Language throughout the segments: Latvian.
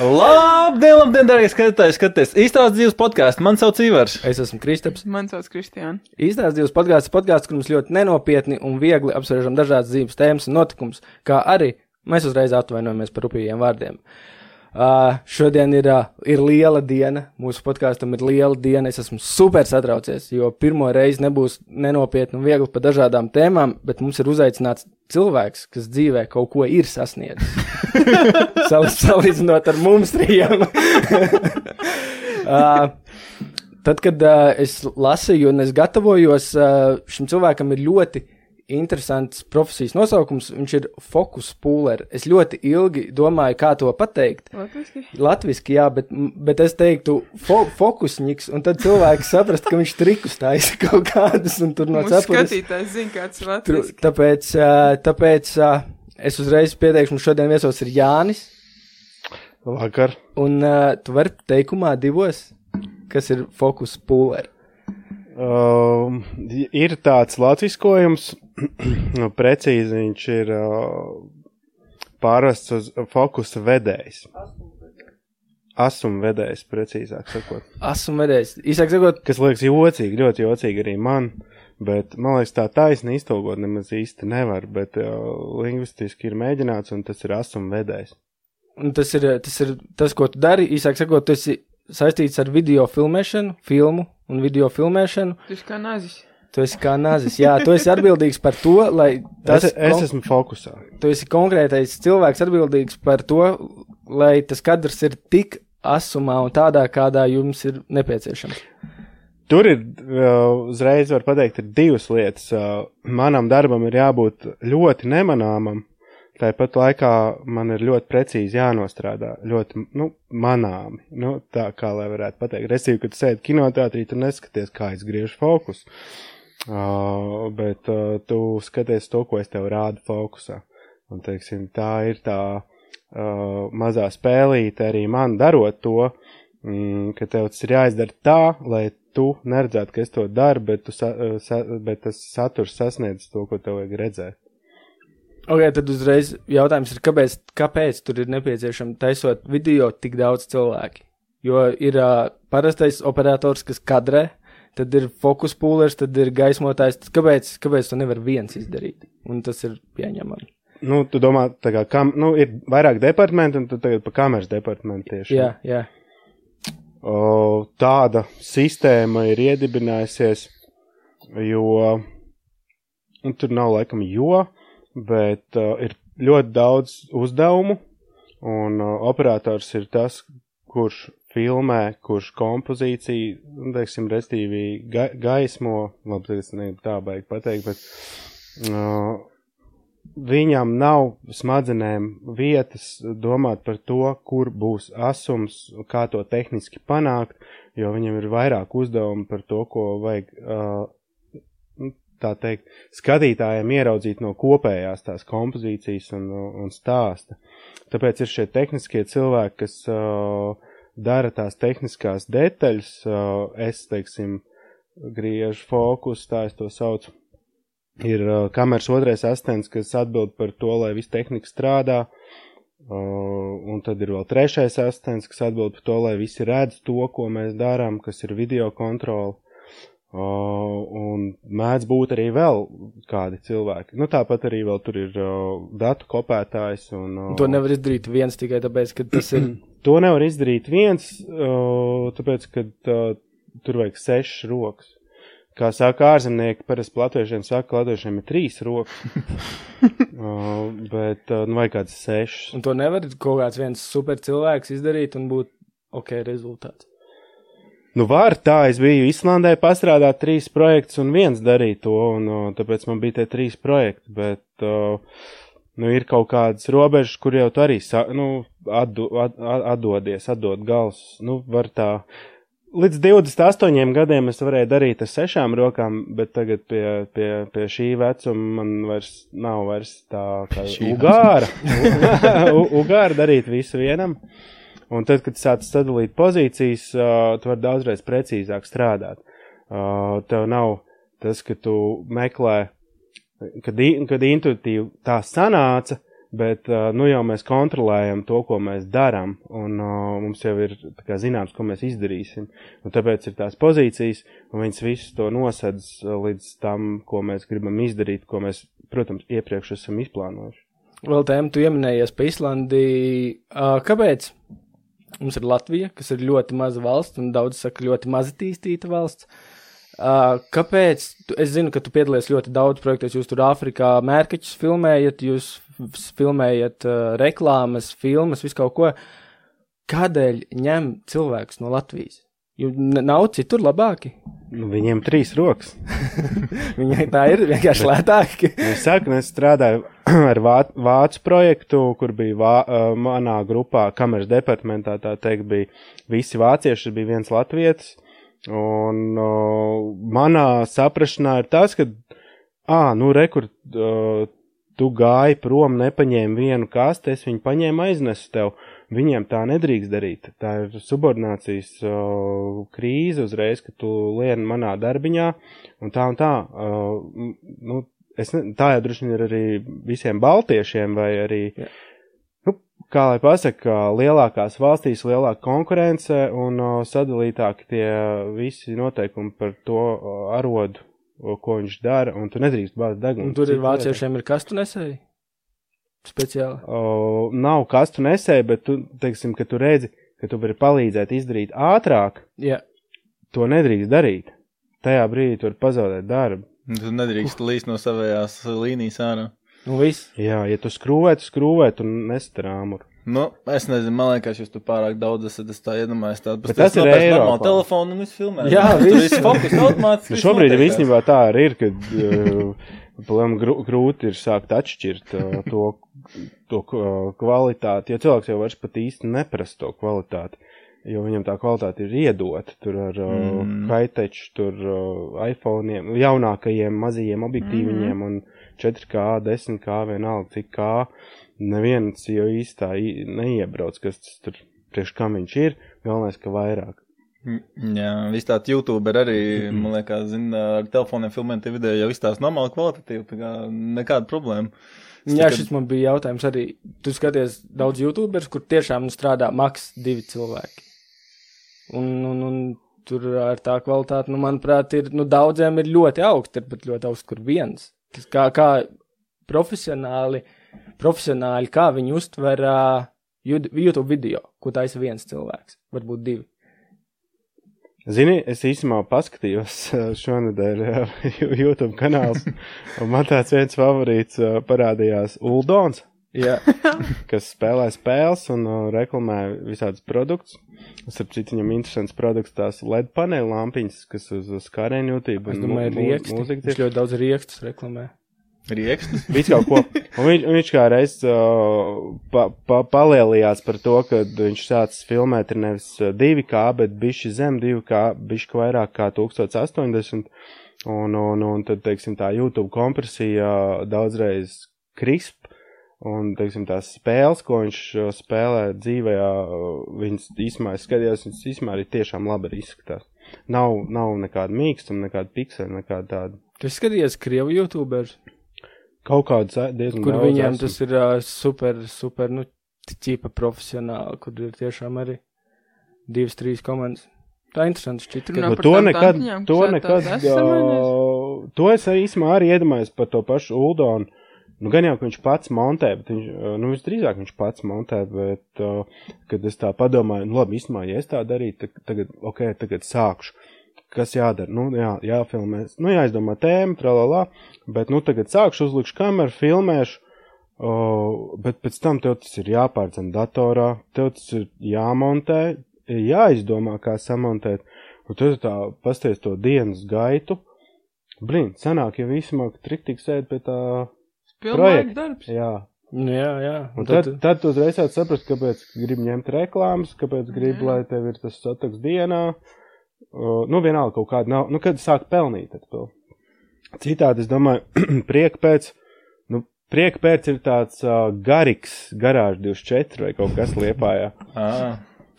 Labdien, labdien, darbie skatītāji, skaties! Īstās dzīves podkāsts. Man sauc Ivars. Es esmu Kristaps. Man sauc Kristiāna. Īstās dzīves podkāsts ir podkāsts, kur mums ļoti nenopietni un viegli apspriežam dažādas dzīves tēmas un notikumus, kā arī mēs uzreiz atvainojamies par rupjiem vārdiem. Uh, šodien ir, uh, ir liela diena. Mūsu podkāstam ir liela diena. Es esmu super satraucies, jo pirmo reizi nebūs nenopietni un viegli par dažādām tēmām, bet mums ir uzaicināts cilvēks, kas dzīvē kaut ko ir sasniedzis. Sal, salīdzinot ar mums trijiem. uh, tad, kad uh, es lasīju un es gatavojos, uh, šim cilvēkam ir ļoti interesants profesijas nosaukums. Viņš ir fokus pūlers. Es ļoti ilgi domāju, kā to pateikt. Latviski? Latviski, jā, bet, bet es teiktu fo fokusniks, un tad cilvēks saprast, ka viņš trikus taisa kaut kādus, un tur no cepures. skatītājs zina, kāds ir latviski. Tāpēc, ā, tāpēc ā, es uzreiz pieteikšu, mums šodien viesos ir Jānis, Vakar. un uh, tu vari teikumā divos, kas ir fokus pūlers. Um, ir tāds latviskojums, precīzi viņš ir uh, pārvests uz fokusa vedējs. Asuma vedējs, precīzāk sakot. Esmu vedējis. Īsāk sakot, Kas liekas jocīgi, ļoti jocīgi arī man, bet man liekas tā taisni iztulkot nemaz īsti nevar, bet uh, lingvistiski ir mēģināts un tas ir asuma vedējs. un tas ir, tas ir tas, ko tu dari. Īsāk sakot, tu esi saistīts ar video filmēšanu, filmu un video filmēšanu. Tu esi kā nazis. Tu esi kā nazis. Jā, tu esi atbildīgs par to, lai tas Es, es esmu fokusā. tu esi konkrētais cilvēks atbildīgs par to, lai tas kadrs ir tik asumā un tādā, kādā jums ir nepieciešams. Tur ir uh, uzreiz, var teikt, ir divas lietas. Uh, manam darbam ir jābūt ļoti nemanāmam, tāpat laikā man ir ļoti precīzi jānostrādā, ļoti nu, manāmi. Nu, tā kā lai varētu pateikt, restīvi, kad sēdi kinoteātrī, tu neskaties, kā es griežu fokusu. Uh, bet uh, tu skaties to, ko es tev rādu fokusā. Un, teiksim, tā ir tā uh, mazā spēlīte arī man darot to, mm, ka tev tas ir jāizdara tā, lai tu neredzētu, ka es to daru, bet, tu, sa, uh, sa, bet tas saturs sasniedz to, ko tev vajag redzēt. Ok, tad uzreiz jautājums ir, kāpēc, kāpēc tur ir nepieciešams taisot video tik daudz cilvēki? Jo ir uh, parastais operators, kas kadrē, tad ir fokus pūlers, tad ir gaismotājs. Tad Kāpēc, kāpēc to nevar viens izdarīt? Un tas ir pieņemami. Nu, tu domā, tā kā, kam, nu, ir vairāk departamentu, un tu tagad pa kameras departamentu tieši. Jā, jā. O, tāda sistēma ir iedibinājusies, jo, tur nav laikam jo, bet uh, ir ļoti daudz uzdevumu, un uh, operators ir tas, kurš filmē, kurš kompozīciju, teiksim, restīvi ga gaismo, labi, es negribu tā baigi pateikt, bet uh, viņam nav smadzenēm vietas domāt par to, kur būs asums, kā to tehniski panākt, jo viņam ir vairāk uzdevumu par to, ko vajag, uh, tā teikt, skatītājiem ieraudzīt no kopējās tās kompozīcijas un, un stāsta. Tāpēc ir šie tehniskie cilvēki, kas uh, dara tās tehniskās detaļas, uh, es, teiksim, griežu fokus, tā es to saucu ir uh, kameras otrais asistents, kas atbild par to, lai viss tehnika strādā. Uh, un tad ir vēl trešais asistents, kas atbild par to, lai visi redz to, ko mēs darām, kas ir video kontrole. Uh, un mēdz būt arī vēl kādi cilvēki. Nu, tāpat arī vēl tur ir uh, datu kopētājs. Un, uh, To nevar izdarīt viens tikai tāpēc, ka tas ir. to nevar izdarīt viens, uh, tāpēc, ka uh, tur vajag sešas rokas. Kā saka ārzemnieki, parasti latviešiem saka, ka latviešiem ir trīs rokas. uh, bet, uh, nu, vajag kāds sešas. Un to nevar kaut kāds viens super cilvēks izdarīt un būt ok rezultāts. Nu, var tā, es biju Islandē pastrādāt trīs projektus un viens darīja to, un uh, tāpēc man bija tie trīs projekti, bet, uh, nu, ir kaut kādas robežas, kur jau tu arī, nu, atdo, at, at, atdodies, atdod gals, nu, var tā. Līdz 28 gadiem es varēju darīt ar sešām rokām, bet tagad pie, pie, pie šī vecuma man vairs nav vairs tā kā ugāra. Ugāra darīt visu vienam. Un tad, kad sāc sadalīt pozīcijas, uh, tu vari daudzreiz precīzāk strādāt. Uh, tev nav tas, ka tu meklē, kad, kad intuitīvi tā sanāca, bet uh, nu jau mēs kontrolējam to, ko mēs darām, un uh, mums jau ir kā, zināms, ko mēs izdarīsim. Un tāpēc ir tās pozīcijas, un viņas visus to nosedz līdz tam, ko mēs gribam izdarīt, ko mēs, protams, iepriekš esam izplānojuši. Vēl tēmu tu pieminējies par Islandi. Kāpēc? Mums ir Latvija, kas ir ļoti maza valsts, un daudz saka, ļoti maz attīstīta valsts. Uh, kāpēc? Tu, es zinu, ka tu piedalies ļoti daudz projektos. Jūs tur Āfrikā mērķus filmējat, jūs filmējat uh, reklāmas, filmas, visu kaut ko. Kādēļ ņem cilvēks no Latvijas? Jo nav citur labāki. Nu, viņiem trīs rokas. Viņai tā ir vienkārši lētāki. Es saku, es strādāju ar vā, vācu projektu, kur bija vā, manā grupā, kameras departamentā, tā teikt, bija visi vācieši, bija viens latvietis. Un uh, manā saprašanā ir tas, ka, ā, nu, rekur, uh, tu gāji prom, nepaņēmi vienu kasti, es viņu paņēmu aiznesu tev. Viņiem tā nedrīkst darīt. Tā ir subordinācijas uh, krīze uzreiz, ka tu lieni manā darbiņā un tā un tā. Uh, nu, es ne, tā jau droši vien ir arī visiem baltiešiem vai arī. Jā. Nu, kā lai pasaka, lielākās valstīs lielāka konkurence un uh, sadalītāki tie visi noteikumi par to uh, arodu, uh, ko viņš dara, un tu nedrīkst bāzt degunu. Un tur ir vāciešiem ir kastu nesēji. Speciāli. O, nav kas tu nesēji, bet tu, teiksim, ka tu redzi, ka tu vari palīdzēt izdarīt ātrāk, Jā. to nedrīkst darīt. Tajā brīdī tu vari pazaudēt darbu. Tu nedrīkst līst no savējās līnijas ārā. Nu, viss. Jā, ja tu skrūvē, tu skrūvē, tu nestarāmu. Nu, es nezinu, man liekas, jūs tur pārāk daudz esat. Es tā iedomājos, tādu Bet tas ir Eiropā. telefonu un viss filmē. Jā, viss. fokus automātiski. Nu, šobrīd īstenībā tā arī ir, kad uh, Plēm grūti ir sākt atšķirt uh, to, to uh, kvalitāti, jo cilvēks jau vairs pat īsti neprasa to kvalitāti, jo viņam tā kvalitāte ir iedota tur ar uh, Mm. mm. high-tech, tur uh, iPhone'iem, jaunākajiem mazajiem objektīviņiem un 4K, 10K, vienalga cik kā, neviens jau īstā neiebrauc, kas tas tur priekš kam viņš ir, galvenais, ka vairāk. Mm, Jā, viss tāds YouTube arī, man liekas, zina, ar telefoniem filmēt video jau izstāsta normāli kvalitatīvi, tā kā nekāda problēma. Es Jā, tikai- šis man bija jautājums arī. Tu skaties daudz YouTubers, kur tiešām strādā maks divi cilvēki. Un, un, un tur ar tā kvalitāti, nu, manuprāt, ir, nu, daudziem ir ļoti augsts, ir pat ļoti augsts, kur viens. Tas kā, kā profesionāli, profesionāli, kā viņi uztver uh, YouTube video, ko taisa viens cilvēks, varbūt divi. Zini, es īstenībā paskatījos šonadēļ YouTube kanāls, un man tāds viens favorīts parādījās Uldons, Jā, kas spēlē spēles un ā, reklamē visādus produktus. Starp citu, viņam interesants produkts tās LED paneļa lampiņas, kas uz, uz skārēņa jūtību es domāju, rieksti. mūzika Viņš ļoti daudz riekstus reklamē. Riekstus? Viss kaut ko. Un viņš, un viņš kā reiz uh, pa, pa, palielījās par to, ka viņš sācis filmēt ir nevis ā, 2K, bet bišķi zem 2K, bišķi vairāk kā 1080. Un, un, un tad, teiksim, tā YouTube kompresija daudzreiz krisp. Un, teiksim, tās spēles, ko viņš ā, spēlē dzīvē, viņas īsumā es skatījos, viņas īsumā arī tiešām labi arī izskatās. Nav, nav nekāda mīkstuma, nekāda piksela, nekāda tāda. Tu skaties Krievu YouTubers, Kaut kāds ā, diezgan kur viņiem esmu. tas ir uh, super, super, nu, ķipa profesionāli, kur ir tiešām arī divas, trīs komandas. Tā interesanti šķiet. Par to nekad, to nekad, samainījās? to es īstenībā arī iedomājos par to pašu Uldonu. Nu, gan jau, ka viņš pats montē, bet viņš, ā, nu, visdrīzāk viņš pats montē, bet, uh, kad es tā padomāju, nu, labi, īstenībā, ja es tā darītu, tagad, ok, tagad sākšu. Kas jādara? Nu, jā, jāfilmē. Nu, jāizdomā tēma, tralalā, bet, nu, tagad sākšu, uzlikšu kameru, filmēšu, uh, bet pēc tam tev tas ir jāpārdzen datorā, tev tas ir jāmontē, jāizdomā, kā samontēt. Un tad tā pasties to dienas gaitu. Blin, sanāk, ja visi māk triktīgs sēd pie tā. Pilnīgi darbs. Jā. Nu, jā, jā. Un tad, tad tu uzreiz sāc saprast, kāpēc grib ņemt reklāmas, kāpēc grib, Jā. lai tev ir tas sataks dienā. Uh, nu, vienalga kaut kāda nav. Nu, kad sāk pelnīt ar to. Citādi, es domāju, prieka pēc. Nu, prieka pēc ir tāds uh, garīgs garāžs 24 vai kaut kas liepājā.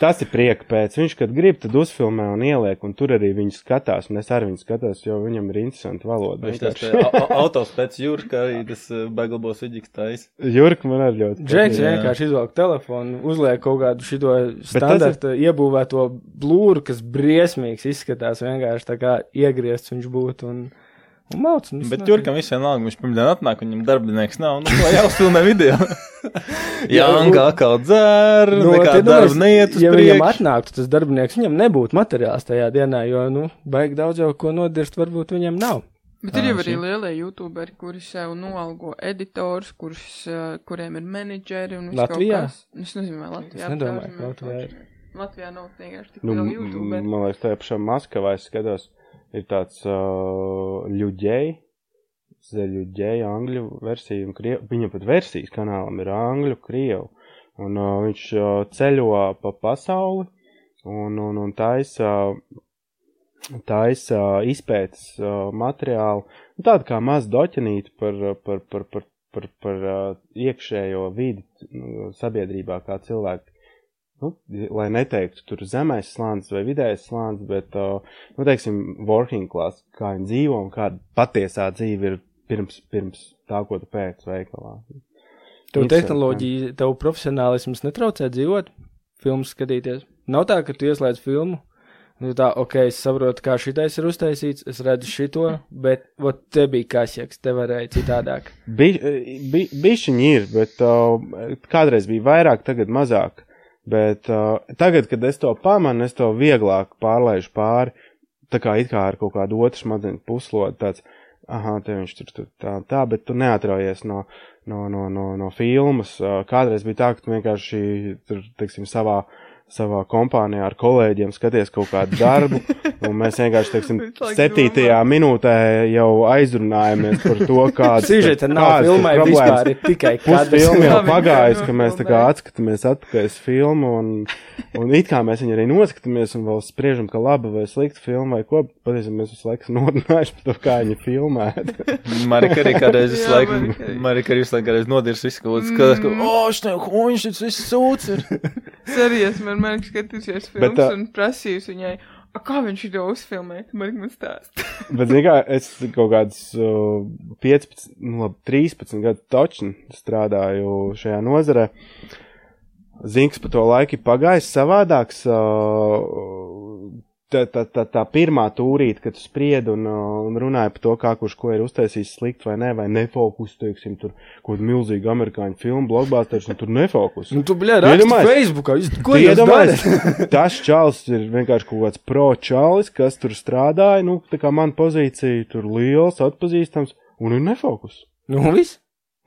Tas ir prieka pēc. Viņš, kad grib, tad uzfilmē un ieliek, un tur arī viņi skatās, un es arī viņu skatos, jo viņam ir interesanti valoda. Viņš tas autos pēc kā arī tas eh, beglabos vidīgs tais. Jurka man arī ļoti. Džeks vienkārši izvelk telefonu, uzliek kaut kādu šito standarta iebūvēto blūru, kas briesmīgs izskatās, vienkārši tā kā iegriezts viņš būtu un, un un Bet Jurkam visiem vienalga, viņš pirmdien atnāk, viņam darbinieks nav, nu, ko jāuzfilmē video. Jā, un kā kā dzer, Nu, nekā tad, darba es- neiet uz ja viņam priekšu. atnāktu tas darbinieks, viņam nebūtu materiāls tajā dienā, jo, nu, baigi daudz jau ko nodirst, varbūt viņam nav. Bet ir jau arī lielie youtuberi, kuri sev noalgo editors, kurš, kuriem ir menedžeri un viss Latvijā? kaut kas. Es nezinu, vai Latvijā. Es nedomāju, ka Latvijā ir. Latvijā nav vienkārši tik Nu, m- youtuberi. man liekas, tajā pašā Maskavā es skatos, ir tāds uh, ļuģēji, zaļuģēji, angļu versija un krievu. Viņam pat versijas kanālam ir angļu, krievu. Un uh, viņš uh, ceļo pa pasauli un, un, un taisa, taisa izpētes uh, materiālu. Tāda kā maz doķenīta par, par, par, par, par, par uh, iekšējo vidi sabiedrībā, kā cilvēki nu, lai neteiktu tur zemais slānis vai vidējais slānis, bet, uh, nu, teiksim, working class, kā viņi dzīvo un kāda patiesā dzīve ir pirms, pirms tā, ko tu pēc veikalā. Tev tehnoloģija, tev profesionālisms netraucē dzīvot, filmu skatīties. Nav tā, ka tu ieslēdz filmu. Nu, tā, ok, es saprotu, kā šitais ir uztaisīts, es redzu šito, bet, vot, te bija kasjaks, te varēja citādāk. Bi, bi, bišķiņi ir, bet uh, kādreiz bija vairāk, tagad mazāk. Bet uh, tagad, kad es to pamanu, es to vieglāk pārlaižu pāri. Tā kā it kā ar kaut kādu otru smadzeņu puslodu, tāds, ah, te viņš tur, tur tā, tā, bet tu neatraujies no, no, no, no, no filmas. Uh, kādreiz bija tā, ka tu vienkārši, tur, teiksim, savā, savā kompānijā ar kolēģiem skaties kaut kādu darbu, un mēs vienkārši, teiksim, septītajā minūtē jau aizrunājamies par to, kāds Sižeta nav kādas filmai vispār, ir tikai kadrs. Pusfilma jau jau ka mēs tā kā atskatāmies atpakaļ uz filmu, un, un it kā mēs viņu arī noskatāmies, un vēl spriežam, ka laba vai slikta filma vai ko, patiesībā mēs visu laiku norunājuši par to, kā viņi filmē. Marika arī kādreiz visu laiku, Marika arī. Visu laiku kādreiz nodirs visu kaut ko, skatās, ka, o, šitā huņš, šis viss sūds ir. Serijas man man skatījusies Bet filmas tā- un prasījusi viņai, "A, kā viņš to uzfilmē, man man stāst. Bet, zini kā, es kaut kādus uh, 15, nu labi, 13 gadu točni strādāju šajā nozarē. Zini, kas pa to laiku ir pagājis savādāks. Uh, tā, tā, tā, tā pirmā tūrīte, kad tu spriedi un, uh, un runāji par to, kā kurš ko ir uztaisījis slikt vai nē, vai nefokus, teiksim, tur kaut kādu milzīgu amerikāņu filmu, blockbusters, un tur nefokus. Nu, tu, raksti Iedomājies- Facebookā, jūs- ko iedomājies, tas čalis ir vienkārši kaut kāds pro čalis, kas tur strādāja, nu, tā kā man pozīcija tur liels, atpazīstams, un ir nefokus. Nu, viss.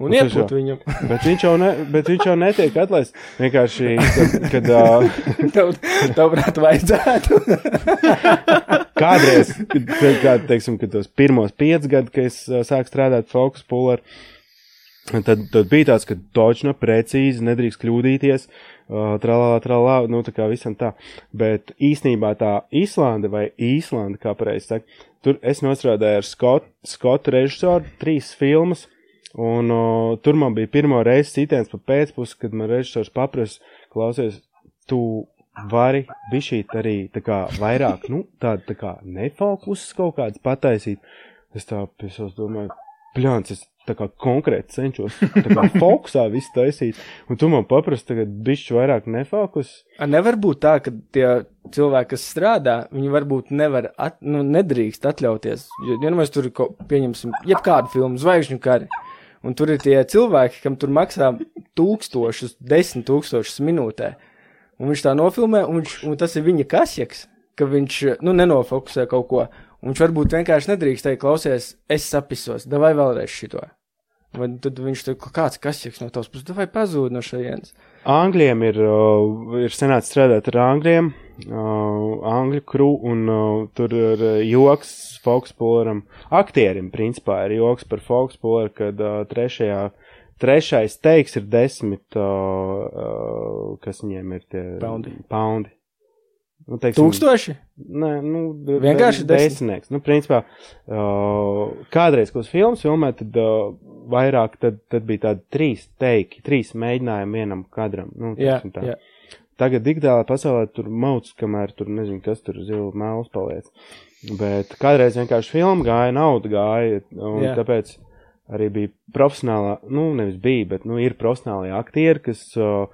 Un Nu, iepūt viņam. Bet viņš jau, ne, bet viņš jau netiek atlaists. Vienkārši, kad, kad uh, Tev, tev, prāt, vajadzētu. kādreiz, kad, kad, kad, teiksim, kad tos pirmos piecus gadus, kad es uh, sāku strādāt Focus Puller, tad, tad bija tāds, ka točno, precīzi, nedrīkst kļūdīties, uh, tralā, tralā, nu tā kā visam tā. Bet īsnībā tā Īslanda vai Īslanda, kā pareizi saka, tur es nostrādāju ar Skotu, Skotu režisoru, trīs filmas. Un uh, tur man bija pirmo reizi sitiens pa pēcpusi, kad man režisors paprasa, klausies, tu vari bišķīt arī tā kā vairāk, nu, tādu tā kā nefokus kaut kāds pataisīt. Es tā pie savas domāju, pļāns, es tā kā konkrēti cenšos tā kā fokusā visu taisīt, un tu man paprasti tagad bišķi vairāk nefokus. A, Nevar būt tā, ka tie cilvēki, kas strādā, viņi varbūt nevar, at, nu, nedrīkst atļauties. Jo, ja nu mēs tur ko, pieņemsim, jebkādu filmu, zvaigžņu kari, un tur ir tie cilvēki, kam tur maksā tūkstošus, desmit tūkstošus minūtē, un viņš tā nofilmē, un, viņš, un tas ir viņa kasjaks, ka viņš, nu, nenofokusē kaut ko, un viņš varbūt vienkārši nedrīkst teikt, klausies, es sapisos, davai vēlreiz šito. Vai tad viņš tur kāds kasjaks no tavas puses, vai pazūd no šajienes. Angļiem ir, uh, ir senāts strādāt ar angļiem, uh, angļu kru, un uh, tur ir uh, joks Foxpooleram, aktierim, principā, ir joks par Foxpooleru, kad uh, trešajā, trešais teiks ir desmit, uh, uh, kas viņiem ir tie Paundi. paundi. Nu, teiksim, Tūkstoši? Nē, nu, Vienkārši de- desmit? desmitnieks. Nu, principā, uh, kādreiz, kad uz filmas filmē, tad uh, vairāk, tad, tad bija tādi trīs teiki, trīs mēģinājumi vienam kadram. Nu, Jā, teiksim tā. jā. tagad digitālā pasaulē tur mauc, kamēr tur nezinu, kas tur zila mēls paliec. Bet kādreiz vienkārši filma gāja, nauda gāja, un Jā. tāpēc arī bija profesionālā, nu, nevis bija, bet, nu, ir profesionāli aktieri, kas, uh,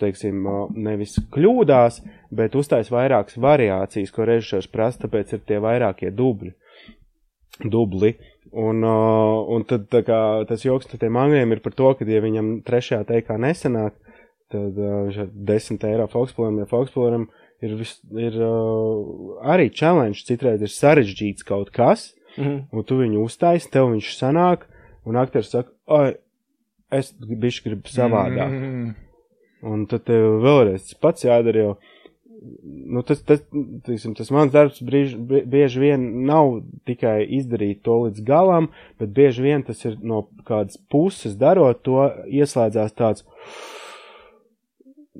teiksim, uh, nevis kļūdās, bet uztais vairākas variācijas, ko režisors prasa, tāpēc ir tie vairākie dubļi. Dubli. Un, uh, un tad kā, tas joks ar tiem angļiem ir par to, ka, ja viņam trešajā teikā nesanāk, tad uh, viņš ir 10 eiro Foxpoolam, ja Foxpoolam ir, vis, ir uh, arī challenge, citreiz ir sarežģīts kaut kas, Mhm. un tu viņu uztaisi, tev viņš sanāk, un aktieris saka, oi, es bišķi gribu savādāk. Mm. Un tad tev vēlreiz tas pats jādara, jo nu, tas, tas, tiksim, tas mans darbs brīž, bie- bieži vien nav tikai izdarīt to līdz galam, bet bieži vien tas ir no kādas puses darot to, ieslēdzās tāds,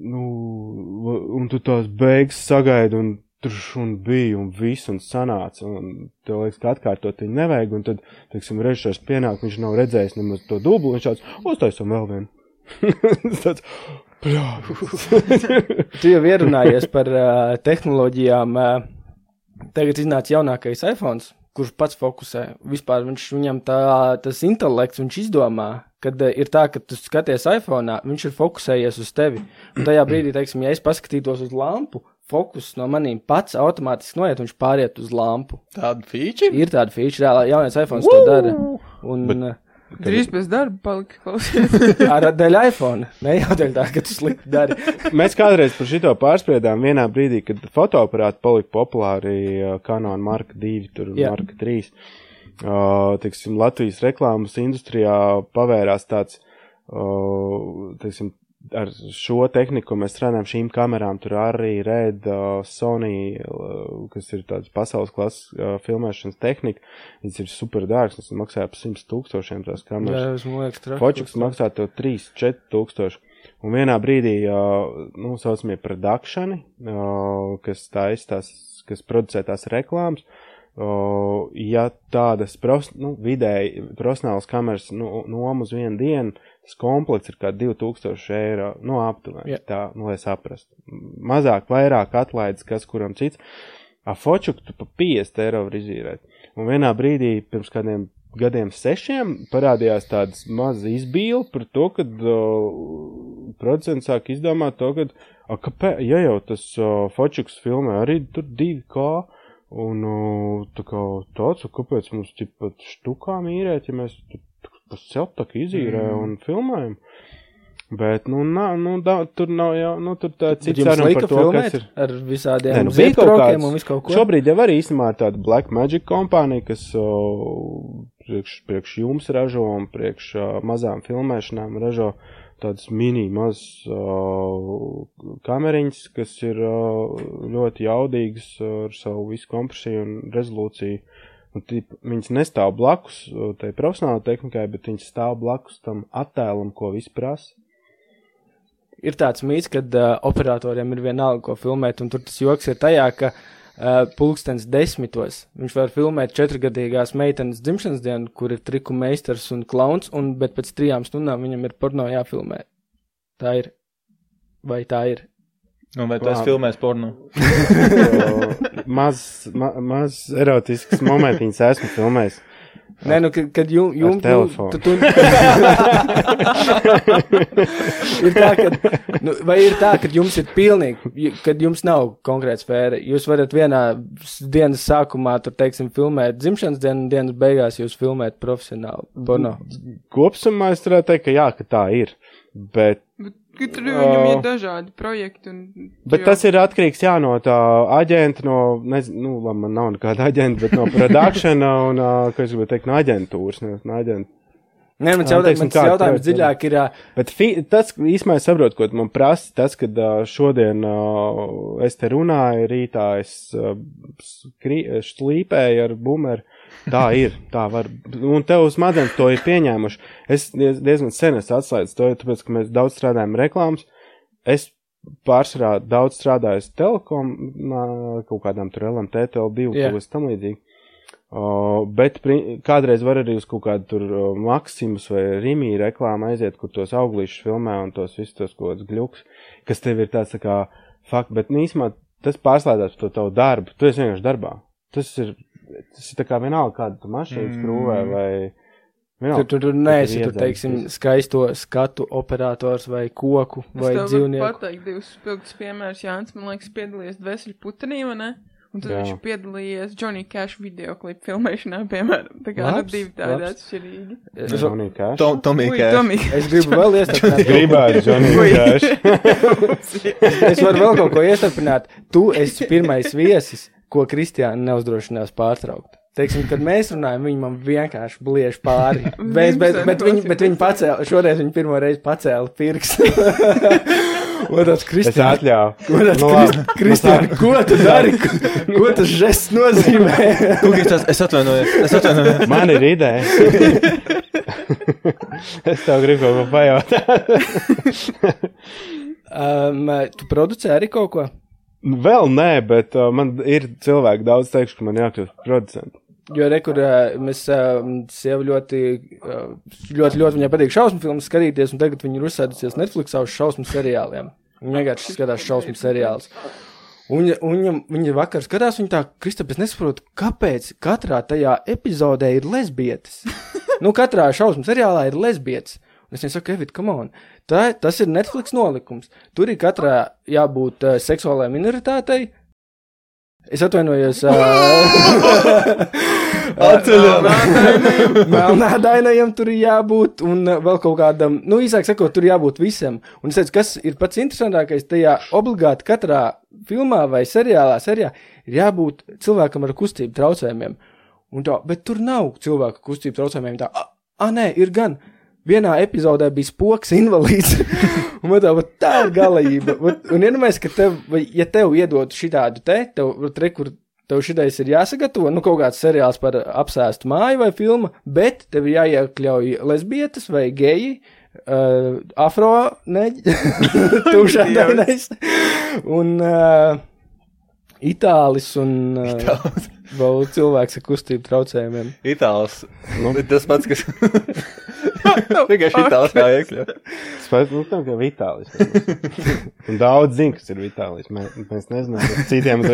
nu, un tu tās beigas sagaidi, un tur un bija, un viss, un sanāca, un tev liekas, ka atkārtot viņu nevajag, un tad, teiksim, režisors pienāk, viņš nav redzējis nemaz to dublu, viņš tāds, uztaisom vēl vienu. Tāds, Tu jau ierunājies par uh, tehnoloģijām. Uh, tagad iznāca jaunākais iPhone, kurš pats fokusē. Vispār viņš, viņam tā, tas intelekts, viņš izdomā, kad uh, ir tā, ka tu skaties iPhone, viņš ir fokusējies uz tevi. Un tajā brīdī, teiksim, ja es paskatītos uz lampu, fokus no maniem pats automātiski noiet, un viņš pāriet uz lampu. Tāda feature? Ir tāda feature, reāli jaunais iPhone to dara. Un, Bet... Drīz bez darba palika klausies. Ar dēļ iPhone. Ne jau dēļ tā, ka tu slikti dari. Mēs kādreiz par šito pārspriedām vienā brīdī, kad fotoaparāti palika populāri uh, Canon Mark 2, tur Jā. Mark 3. Uh, teiksim, Latvijas reklāmas industrijā pavērās tāds, uh, teiksim, ar šo tehniku mēs strādājam šīm kamerām, tur arī Red, uh, Sony, uh, kas ir tāds pasaules klases uh, filmēšanas tehnika, viņas ir super dārgas, tas maksāja ap 100 tūkstošiem tās kameras. Jā, es liekas, traki. Fočuks maksā tev 3-4 tūkstoši. Un vienā brīdī, uh, nu, saucamie produkšani, uh, kas taisa tās, kas producē tās reklāmas, uh, ja tādas pros, nu, vidēji profesionālas kameras nu, nom uz vienu dienu, tas komplekts ir kā 2000 eiro, nu, aptuveni, Jā. tā, nu, lai saprastu. Mazāk, vairāk atlaides, kas kuram cits. A fočuku tu pa 50 eiro var izīrēt. Un vienā brīdī, pirms kādiem gadiem sešiem, parādījās tādas mazas izbīle par to, ka producents sāk izdomāt to, ka, a, kāpēc, ja jau tas uh, fočuks filmē arī tur 2K, un uh, tā kā tāds, kāpēc mums tik pat štukām īrēt, ja mēs tur pa celtaku izīrējam mm. un filmējam. Bet, nu, nā, nu da, tur nav jau, nu, tur tā cits saruna par to, kas ir. ar visādiem Nē, nu, kāds- un visu kaut ko? Šobrīd jau arī īstenībā ir tāda Black Magic kompānija, kas o, priekš, priekš jums ražo un priekš uh, mazām filmēšanām ražo tādas mini mazas kameriņas, kas ir uh, ļoti jaudīgas ar savu visu kompresiju un rezolūciju. Un tip, viņas nestāv blakus uh, tai profesionālajai tehnikai, bet viņas stāv blakus tam attēlam, ko viss prasa. ir tāds mīts, ka uh, operatoriem ir vienalga, ko filmēt, un tur tas joks ir tajā, ka uh, pulkstens desmitos viņš var filmēt četrgadīgās meitenes dzimšanas dienu, kur ir triku meistars un klauns, un, bet pēc trijām stundām viņam ir porno jāfilmē. Tā ir. Vai tā ir? Un vai tas filmēs porno? Maz, ma, maz erotisks momentiņš esmu filmējis. Nē, nu, kad, kad jum, jums telefonu. Tu, tu, ir tā, ka, nu, vai ir tā, ka jums ir pilnīgi, kad jums nav konkrēta sfēra. Jūs varat vienā dienas sākumā, tur, teiksim, filmēt dzimšanas dienu, un dienas beigās jūs filmēt profesionāli porno. Kopsumā es varētu teikt, ka jā, ka tā ir. Bet, tur viņam Ā. ir dažādi projekti. Un, bet tas ir atkarīgs jā, no tā aģenta, no, nezinu, nu, labi, man nav nekāda aģenta, bet no produkšana un, ā, kā es gribētu teikt, no aģentūras. Ne, no aģent... Nē, mans Jā, jautājums, mans kāda jautājums dziļāk ir, Bet fi, tas īstenībā es saprotu, ko man prasa. Tas, kad šodien es te runāju, rītā es slīpēju ar bumeru. Tā ir, tā var. Un tev uz smadzenes to ir pieņēmuši. Es diez, diezgan sen esmu atslēdzis to, tāpēc, ka mēs daudz strādājam reklāmas. Es pārsvarā daudz strādāju telekom, kaut kādām tur LMT, TL2, Jā. kaut kas tam līdzīgi. Uh, bet kādreiz var arī uz kaut kādu tur Maksimus vai Rimī reklāmu aiziet, kur tos auglīšus filmē un tos visus tos kaut kādus gļuks, kas tev ir tāds tā kā fakt, bet nīsmā tas pārslēdzās par to tavu darbu. Tu esi vienkārši darbā. Tas ir, tas ir tā kā vienalga, kādu tu mašīnu skrūvē vai. Tur, Vienalga. tur, tur neesi, tur, iedzēs teiksim, skaisto skatu operators vai koku vai es varu dzīvnieku. pateikt divus spilgtus piemērus. Jānis, man liekas, piedalījies Dvēseli putenī, vai ne? Un tad Jā. viņš piedalījies Johnny Cash video klipu filmēšanā, piemēram. Tā kā nu, Labs, divi tādi atšķirīgi. Es, Johnny Cash. Tom, Tomija Ui, Cash. Tomī. es gribu vēl iestarpināt. Gribētu Johnny. Cash. es varu vēl kaut ko iestarpināt. Tu esi pirmais viesis, ko Kristiāna neuzdrošinās pārtraukt. Teiksim, kad mēs runājam, viņi man vienkārši bliež pāri. Bet, bet, bet, viņi, bet viņi pacēla, šoreiz viņi pirmo reizi pacēla pirkstu. Es Kristiāna, atļauju. un tāds Krist- labi. Kristiāna, ko tu dari? Ko, ko tas žests nozīmē? Tas, es atvainojos, es atvainojos. Man ir ideja. es tev gribu kaut ko pajautāt. Um, tu producē arī kaut ko? Vēl nē, bet uh, man ir cilvēki daudz teikuši, ka man jākļūst par producentu. Jo rekur, uh, mēs uh, sievu ļoti, uh, ļoti, ļoti viņai patīk šausmu filmas skatīties, un tagad viņi ir uzsēdusies Netflixā uz šausmu seriāliem. Viņa vienkārši skatās šausmu seriālus. Un, viņa- un viņa, viņa vakar skatās, viņa tā, Kristap, es nesaprotu, kāpēc katrā tajā epizodē ir lesbietes. nu, katrā šausmu seriālā ir lesbietes. Un es viņai saku, Evita, come on. Tā, tas ir Netflix nolikums. Tur ir katrā jābūt uh, seksuālajai minoritātei. Es atvainojos. Uh, Melnādainajam tur ir jābūt, un uh, vēl kaut kādam, nu, īsāk sakot, tur jābūt visam. Un es teicu, kas ir pats interesantākais tajā obligāti katrā filmā vai seriālā, serijā, ir jābūt cilvēkam ar kustību traucējumiem. Un tā, bet tur nav cilvēku kustību traucējumiem. Tā, ah, nē, ir gan. Vienā epizodē bija spoks, invalīds. un man tā, tā ir galība. Un iedomājieties, ka tev, ja tev iedod šitādu te, tev, vat re, kur tev šitais ir jāsagatavo, nu, kaut kāds seriāls par apsēstu māju vai filmu, bet tev ir jāiekļauj lesbietes vai geji. Uh, afro, neģi, tūšādainais, un uh, itālis, un uh, vēl cilvēks ar kustību traucējumiem. Itāls. Nu, tas pats, kas. Vienkārši itāls kā iekļūt. Es pats, nu, tam, ka Vitālis. Un daudz zina, kas ir Vitālis. Mēs, mēs nezinām, kas citiem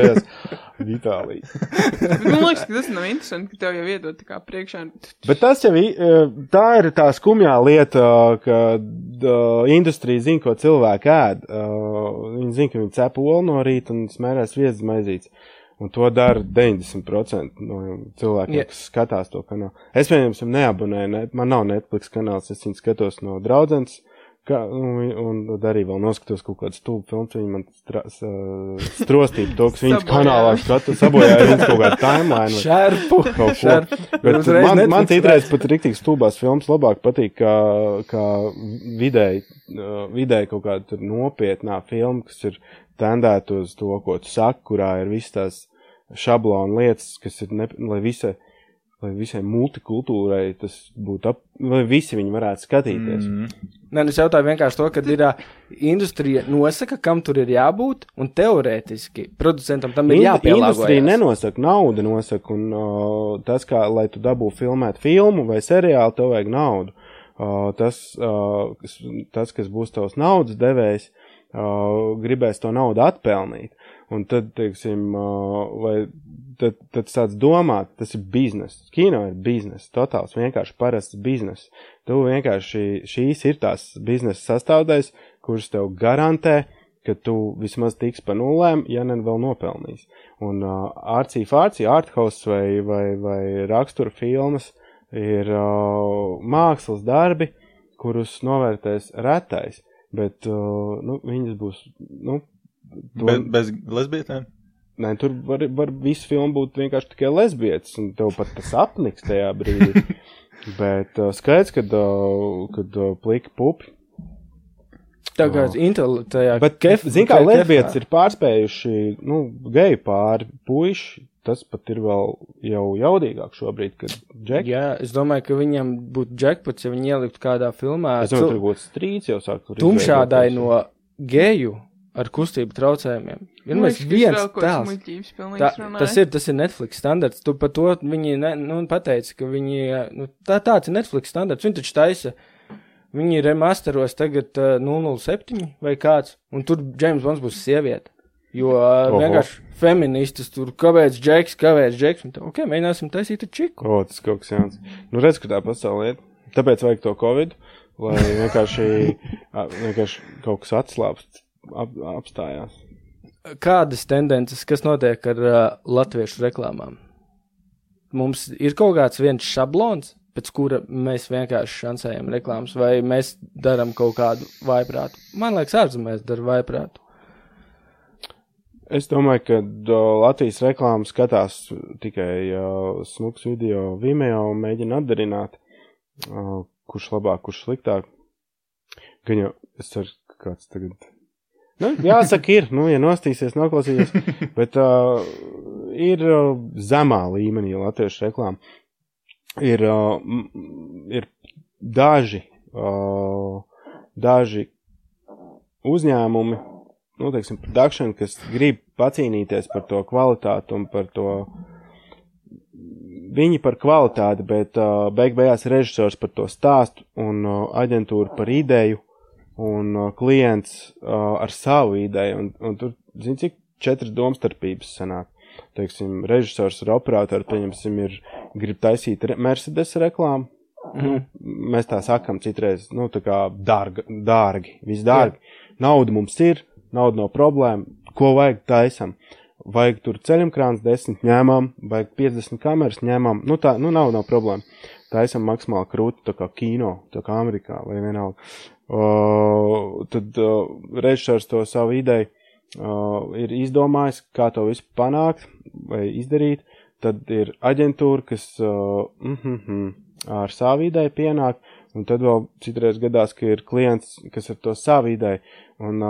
ir Vitālis. Bet Man liekas, ka tas nav interesanti, ka tev jau iedod tā kā priekšā. Bet tas jau eh, tā ir tā skumjā lieta, ka uh, industrija zina, ko cilvēki ēd. Uh, viņi zina, ka viņi cep olu no rīta un smērēs viesas maizītes. Un to dara 90% no cilvēkiem, yeah. kas skatās to kanālu. Es, piemēram, neabonēju, ne, man nav Netflix kanāls, es viņu skatos no draudzenes. Kā, un, un tad arī vēl noskatos kaut kādu stūbu filmu, viņi man stra, strostīja to, kas viņas kanālā skatu, sabojāja viņas kaut kādu timeline. Šerpu! kaut. Šerpu! Bet Uzreiz man, man citreiz pat rīktīgi stūbās filmas labāk patīk, kā, kā vidēji, uh, vidēji kaut kāda tur nopietnā filma, kas ir tendēta uz to, ko tu saki, kurā ir visas tās šablona lietas, kas ir, ne, lai visai, lai visai multikultūrai tas būtu ap, lai visi viņi varētu skatīties. Mm. Nē, nu es jautāju vienkārši to, ka ir ā, industrija nosaka, kam tur ir jābūt, un teorētiski producentam tam ir jāpielāgojas. Industrija nenosaka, nauda nosaka, un uh, tas, kā, lai tu dabū filmēt filmu vai seriālu, tev vajag naudu. Uh, tas, uh, kas, tas, kas būs tavs naudas devējs, uh, gribēs to naudu atpelnīt. Un tad, teiksim, vai tad, tad sāc domāt, tas ir bizness. Kino ir bizness, totāls, vienkārši parasts bizness. Tu vienkārši šīs ir tās biznesa sastāvdaļas, kuras tev garantē, ka tu vismaz tiks pa nulēm, ja ne vēl nopelnīs. Un uh, ārcī fārcī, arthouse vai, vai, vai rakstura filmas ir uh, mākslas darbi, kurus novērtēs retais, bet uh, nu, viņas būs, nu, to, Be, bez lesbietēm? Nē, tur var, var visu filmu būt vienkārši tikai lesbietes, un tev pat tas apniks tajā brīdī. Bet uh, skaidrs, kad, uh, kad uh, plika pupi. Tā kā Intel tajā. Bet, kef, zin kā, lesbietes ir pārspējuši, nu, geju pāri puiši. Tas pat ir vēl jau jaudīgāk šobrīd, kad džeki. Jā, es domāju, ka viņam būtu jackpots, ja viņi ieliktu kādā filmā. Es domāju, tur būtu strīds jau sāk. Tumšādai no geju ar kustību traucējumiem. Liekas, ka viens tēls. muļķības Tā, tas ir, tas ir Netflix standarts. Tu par to viņi ne, nu, pateica, ka viņi, nu, tā, tāds ir Netflix standarts. Viņi taču taisa, viņi remasteros tagad uh, 007 vai kāds, un tur James Bonds būs sieviete. Jo uh, Oho. vienkārši feministas tur, kāpēc Džeks, kāpēc Džeks, un tā, ok, mēģināsim taisīt ar čiku. O, tas kaut kas jauns. Nu, redz, ka tā pasaulē ir. Tāpēc vajag to covid, lai vienkārši, vienkārši kaut kas atslābst, ap, apstājās. Kādas tendences, kas notiek ar uh, latviešu reklāmām? Mums ir kaut kāds viens šablons, pēc kura mēs vienkārši šansējam reklāmas, vai mēs darām kaut kādu vaiprātu. Man liekas, ārzemēs dara vaiprātu. Es domāju, ka uh, Latvijas reklāmas skatās tikai uh, smuks video Vimeo un mēģina atdarināt, uh, kurš labāk, kurš sliktāk. Gan jau, es ceru, ka kāds tagad. Nu, jāsaka, ir, nu, ja nostīsies, noklausīsies, bet uh, ir uh, zemā līmenī latviešu reklāma. Ir, uh, ir daži, uh, daži uzņēmumi, nu, teiksim, production, kas grib pacīnīties par to kvalitāti un par to. Viņi par kvalitāti, bet uh, beig beigās režisors par to stāstu un uh, aģentūra par ideju un uh, klients uh, ar savu ideju. Un, un tur, zini, cik četras domstarpības sanāk. Teiksim, režisors ar operatoru, pieņemsim, ir grib taisīt re Mercedes reklāmu. Nu, mēs tā sakam citreiz, nu, tā kā dārga, dārgi, viss dārgi. Nauda mums ir, nauda nav problēma, ko vajag taisam. Vajag tur ceļamkrāns desmit ņēmām, vajag 50 kameras ņēmām, nu tā, nu nav, nav problēma. Taisam maksimāli krūti, tā kā kino, tā kā Amerikā vai vienalga. Uh, tad režisors to savu ideju ir izdomājis, kā to visu panākt vai izdarīt. Tad ir aģentūra, kas mm -hmm, ar savu ideju pienāk, un tad vēl citreiz gadās, ka ir klients, kas ar to savu ideju, un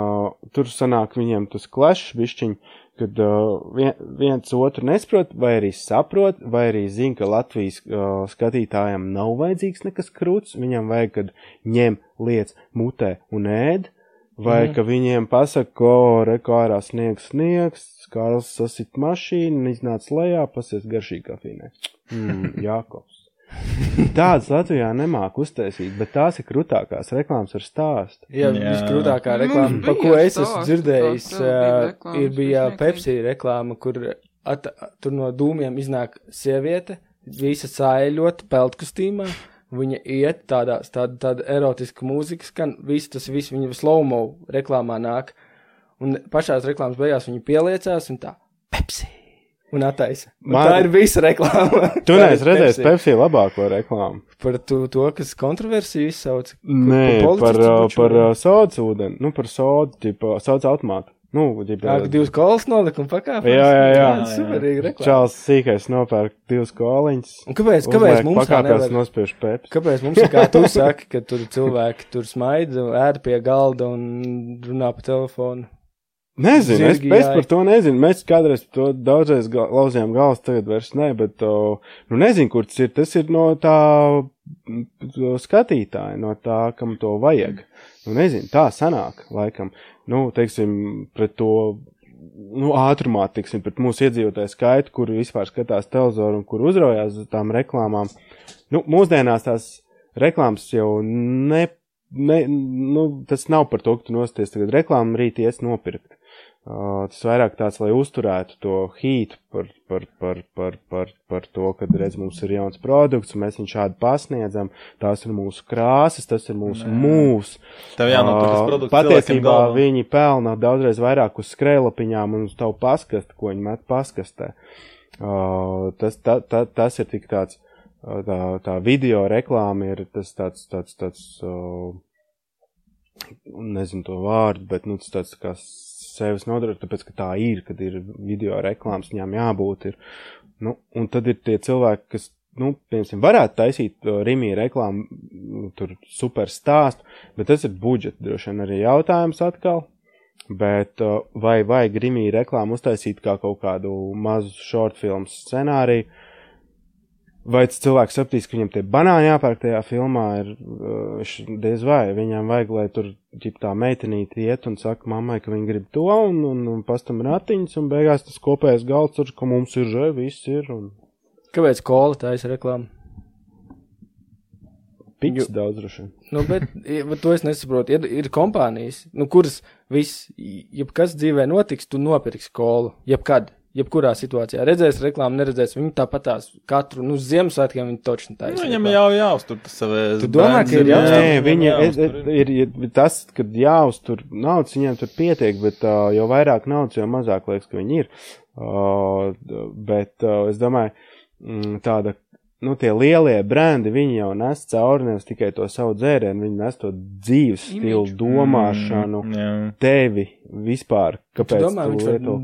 tur sanāk viņiem tas klešs bišķiņ, kad uh, vien, viens otru nesaprot, vai arī saprot, vai arī zina, ka Latvijas uh, skatītājiem nav vajadzīgs nekas krūts, viņam vajag, kad ņem lietas mutē un ēd, vai mm. ka viņiem pasaka, ko reko ārā sniegs sniegs, Kārls sasit mašīnu, iznāc lejā, pasies garšīgi kafīnē. Mm, Jākovs. Tādas Latvijā nemāk uztaisīt, bet tās ir krūtākās reklāmas ar stāstu. Jā, Jā. visgrūtākā Nu, reklāma, par ko es esmu dzirdējis, bija ir bija Pepsi reklāma, kur at, tur no dūmiem iznāk sieviete, visa sāļot peltkostīmā, viņa iet tādā, tāda, tāda erotiska mūzika skan, viss tas viss viņa slowmo reklāmā nāk, un pašās reklāmas beigās viņa pieliecās un tā, Pepsi, un attaisa. Un Man- tā ir visa reklāma. Tu Tā neesi redzējis Pepsi. Pepsi labāko reklāmu. Par to, to kas kontroversiju izsauc. Nē, pa par, uh, par vai? uh, sodas ūdeni, nu par sodu, tipa, sodas automātu. Nu, ģipa, Jā, ka divas kolas nolika un pakāpās. Jā, jā, jā. Superīgi reklāma. Čāls sīkais nopērk divas koliņas. Un kāpēc, kāpēc mums tā pakāpjas nevar? nospiež Pepsi? Kāpēc mums kā tu saki, ka tur cilvēki tur smaida, ēd pie galda un runā pa telefonu? Nezinu, es, Zirgi es jāj. par to nezinu. Mēs kādreiz to daudzreiz ga- lauzījām galvas, tagad vairs ne, bet, o, nu, nezinu, kur tas ir. Tas ir no tā to skatītāja, no tā, kam to vajag. Nu, nezinu, tā sanāk, laikam. Nu, teiksim, pret to, nu, ātrumā, teiksim, pret mūsu iedzīvotāju skaitu, kur vispār skatās televizoru un kur uzraujās uz tām reklāmām. Nu, mūsdienās tās reklāmas jau ne, ne, nu, tas nav par to, ka tu nosties tagad reklāmu rīt ies nopirkt. Uh, tas vairāk tāds, lai uzturētu to hītu par, par, par, par, par, par to, ka, redz, mums ir jauns produkts, un mēs viņu šādi pasniedzam. Tās ir mūsu krāsas, tas ir mūsu mūs. Tev jānotur tas Uh, produkts cilvēkiem Patiesībā viņi pelna daudzreiz vairāk uz skrējlapiņām un uz tavu paskastu, ko viņi met paskastē. Uh, tas, ta, ta, tas ir tik tāds, tā, tā video reklāma ir tas tāds, tāds, tāds, uh, nezinu to vārdu, bet, nu, tas tāds kā sevis nodara, tāpēc, ka tā ir, kad ir video reklāmas, viņām jābūt ir. Nu, un tad ir tie cilvēki, kas, nu, piemēram, varētu taisīt Rimī reklāmu, mm, tur super stāstu, bet tas ir budžeta droši vien arī jautājums atkal. Bet vai vajag Rimī reklāmu uztaisīt kā kaut kādu mazu short filmu scenāriju? Vai tas cilvēks sapratīs, ka viņam tie banāni jāpērk tajā filmā, ir viņš diez vai. Viņam vajag, lai tur ģip, tā meitenīte iet un saka mammai, ka viņa grib to un, un, un pastam ratiņas, un beigās tas kopējais galds ir, ka mums ir žē, viss ir. Un... Kāpēc kola taisa reklāmu? Piks daudz droši. Nu, bet, bet to es nesaprotu. Ir, ir kompānijas, nu, kuras viss, jebkas dzīvē notiks, tu nopirksi kolu. Jebkad, jebkurā situācijā. Redzēs reklāmu, neredzēs. Viņi tāpat tās katru, nu, Ziemassvētkiem viņi točni Nu, taisa. viņam jau jāuztur tas savs. Tu domā, ka ir jāuztur? Nē, viņa ir, ir, ir tas, kad jāuztur naudas, viņiem tur pietiek, bet uh, jo vairāk naudas, jo mazāk liekas, ka viņi ir. Uh, bet uh, es domāju, mm, tāda, nu, tie lielie brendi, viņi jau nes cauri nevis tikai to savu dzērienu, viņi nes to dzīves stilu, Imidžu. domāšanu, Mm, jā. tevi vispār. Tu Kāpēc domā, tu viņš var nu,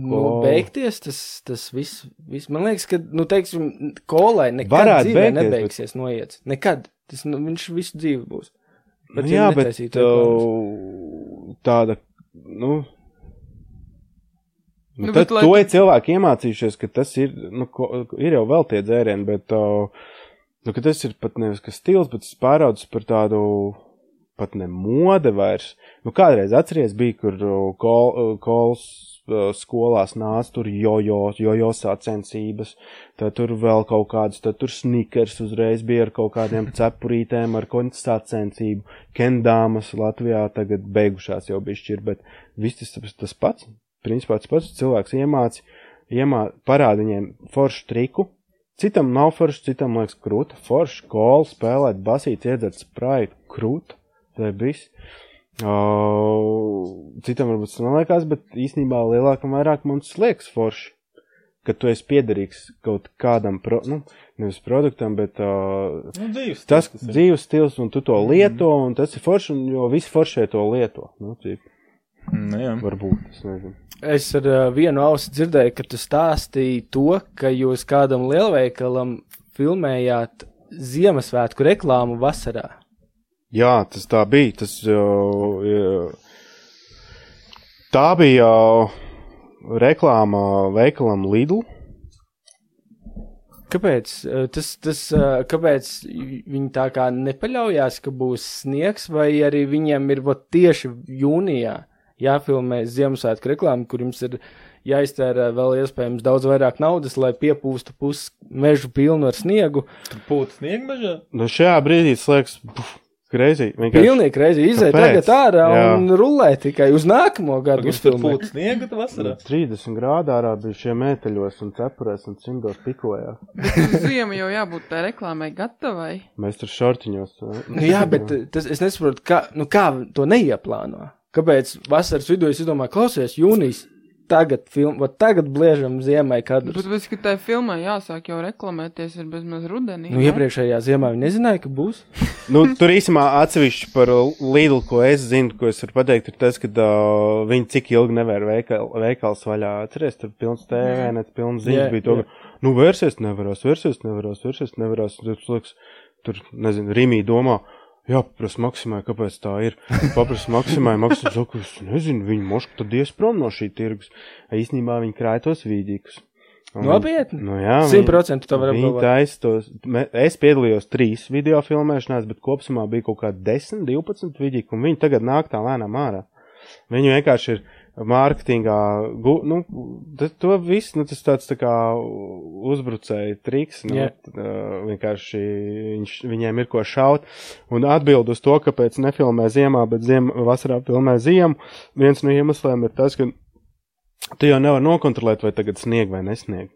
beigties, tas, tas viss, viss. Man liekas, ka, nu, teiksim, kolai nekad Varētu dzīvē beigties, nebeigsies noiets. Nekad. Tas, nu, viņš visu dzīvi būs. Nu, ja jā, bet reklāmas. uh, tāda, nu. Nu, Nu, tad bet lai to ir cilvēki iemācījušies, ka tas ir, nu, ko, ir jau vēl tie dzērieni, bet, uh, nu, tas ir pat nevis kas stils, bet tas pāraudzis par tādu, pat ne mode vairs. Nu, kādreiz atceries bija, kur uh, kol, uh, kols uh, skolās nāca tur jojo, jojo sacensības, tad tur vēl kaut kādas, tad tur snikers uzreiz bija ar kaut kādiem cepurītēm, ar kādu sacensību. Kendāmas Latvijā tagad beigušās jau bišķi ir, bet viss tas, tas pats, principā tas pats cilvēks iemāci, iemā, parāda viņiem foršu triku, citam nav forši, citam liekas krūta, forši, kolu spēlēt, basīt, iedzert spraitu, krūta, tā ir viss. Uh, citam varbūt tas neliekas, bet īstenībā lielākam vairāk mums liekas forši, ka tu esi piederīgs kaut kādam, pro, nu, nevis produktam, bet uh, Nu, dzīves. tas ir. dzīves stils, un tu to lieto, un tas ir forši, un jo visi foršie to lieto. Nu, cik, Nu, varbūt, es nezinu. Es ar uh, vienu ausi dzirdēju, ka tu stāstīji to, ka jūs kādam lielveikalam filmējāt Ziemassvētku reklāmu vasarā. Jā, tas tā bija. Tas, uh, tā bija uh, reklāma veikalam Lidl. Kāpēc, tas, tas, kāpēc viņi tā kā nepaļaujās, ka būs sniegs, vai arī viņiem ir vat, tieši jūnijā jāfilmē Ziemassvētku reklāma, kur jums ir jāiztērē vēl iespējams daudz vairāk naudas, lai piepūstu pusi mežu pilnu ar sniegu. Tur pūtas sniegmežā. Nu, šajā brīdī tas liekas, puf, greizi. Vienkārši Pilnīgi reizi iziet Kāpēc? tagad ārā Jā. un rulē tikai uz nākamo gadu Tur tur pūtas sniega vasarā. 30 grādā ārā bija šie mēteļos un cepurēs un cimdos pikojās. Uz ziemu jau jābūt tā reklāmai gatavai. Mēs tur šortiņos. Nu, jā, bet tas, es nesaprotu, kā, nu, kā to neieplāno. Kāpēc vasaras vidū es domāju, klausies, jūnijas, tagad, film, tagad bliežam ziemai kadrus. Bet, bet, ka tai filmai jāsāk jau reklamēties ir bezmaz rudenī. Nu, ne? iepriekšējā ziemā viņi nezināja, ka būs. Nu, tur īstenībā atsevišķi par Lidl, ko es zinu, ko es varu pateikt, ir tas, ka uh, viņi cik ilgi nevar veikal, veikals vaļā. Atceries, tur pilns TV, net pilns ziņas Jā, bija to, ka, nu, vērsies nevarās, vērsies nevarās, vērsies nevarās. Tur, liekas, tur, nezinu, Rimī domā, jā, paprasa Maksimai, kāpēc tā ir. Paprasa Maksimai, Maksims saka, es nezinu, viņi moška tad ies prom no šī tirgus. Īstenībā viņi krāja tos vīdīgus. Nopietni? Nu, jā, viņi- 100% to var me- Es piedalījos trīs video filmēšanās, bet kopumā bija kaut kādi 10, 12 vidīgi, un viņi tagad nāk tā lēnām ārā. Viņi vienkārši ir mārketingā, nu, to viss, nu, tas tāds tā kā uzbrucēja triks, nu, Jā. yeah. vienkārši viņš, viņiem ir ko šaut, un atbild uz to, kāpēc nefilmē ziemā, bet ziem, vasarā filmē ziemu, viens no iemesliem ir tas, ka tu jau nevar nokontrolēt, vai tagad snieg vai nesnieg.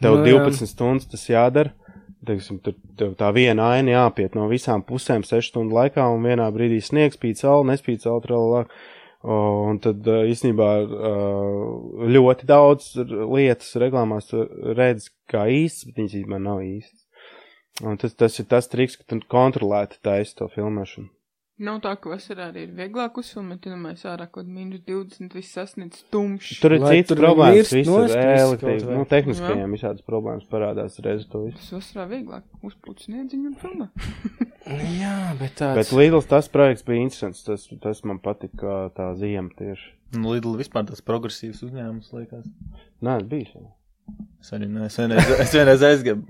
Tev Nu, no, jā. 12 stundas tas jādara. Teiksim, tur tev tā viena aina jāpiet no visām pusēm 6 stundu laikā, un vienā brīdī sniegs, spīd saule, nespīd saule, tralala. O, Un tad īstenībā ļoti daudz lietas reklāmās redz kā īstas, bet viņas īstenībā nav īstas. Un tas, tas ir tas triks, ka tu kontrolēti taisi to filmēšanu. Nav tā, ka vasarā arī ir vieglāk uzfilmēt, ja mēs ārā kaut mīnus 20 viss sasniedz tumšs. Tur ir Lai citas tur problēmas, kaut vai. nu, tehniskajiem visādas problēmas parādās reiz to visu. Tas vasarā vieglāk uzpūt sniedziņu un filmē. Jā, bet tāds. Bet Lidls tas projekts bija interesants, tas, tas man patika tā ziema tieši. Nu, Lidl vispār tas progresīvs uzņēmums, liekas. Nē, es biju. Es arī ne, es vienreiz, es vienreiz aizgāju.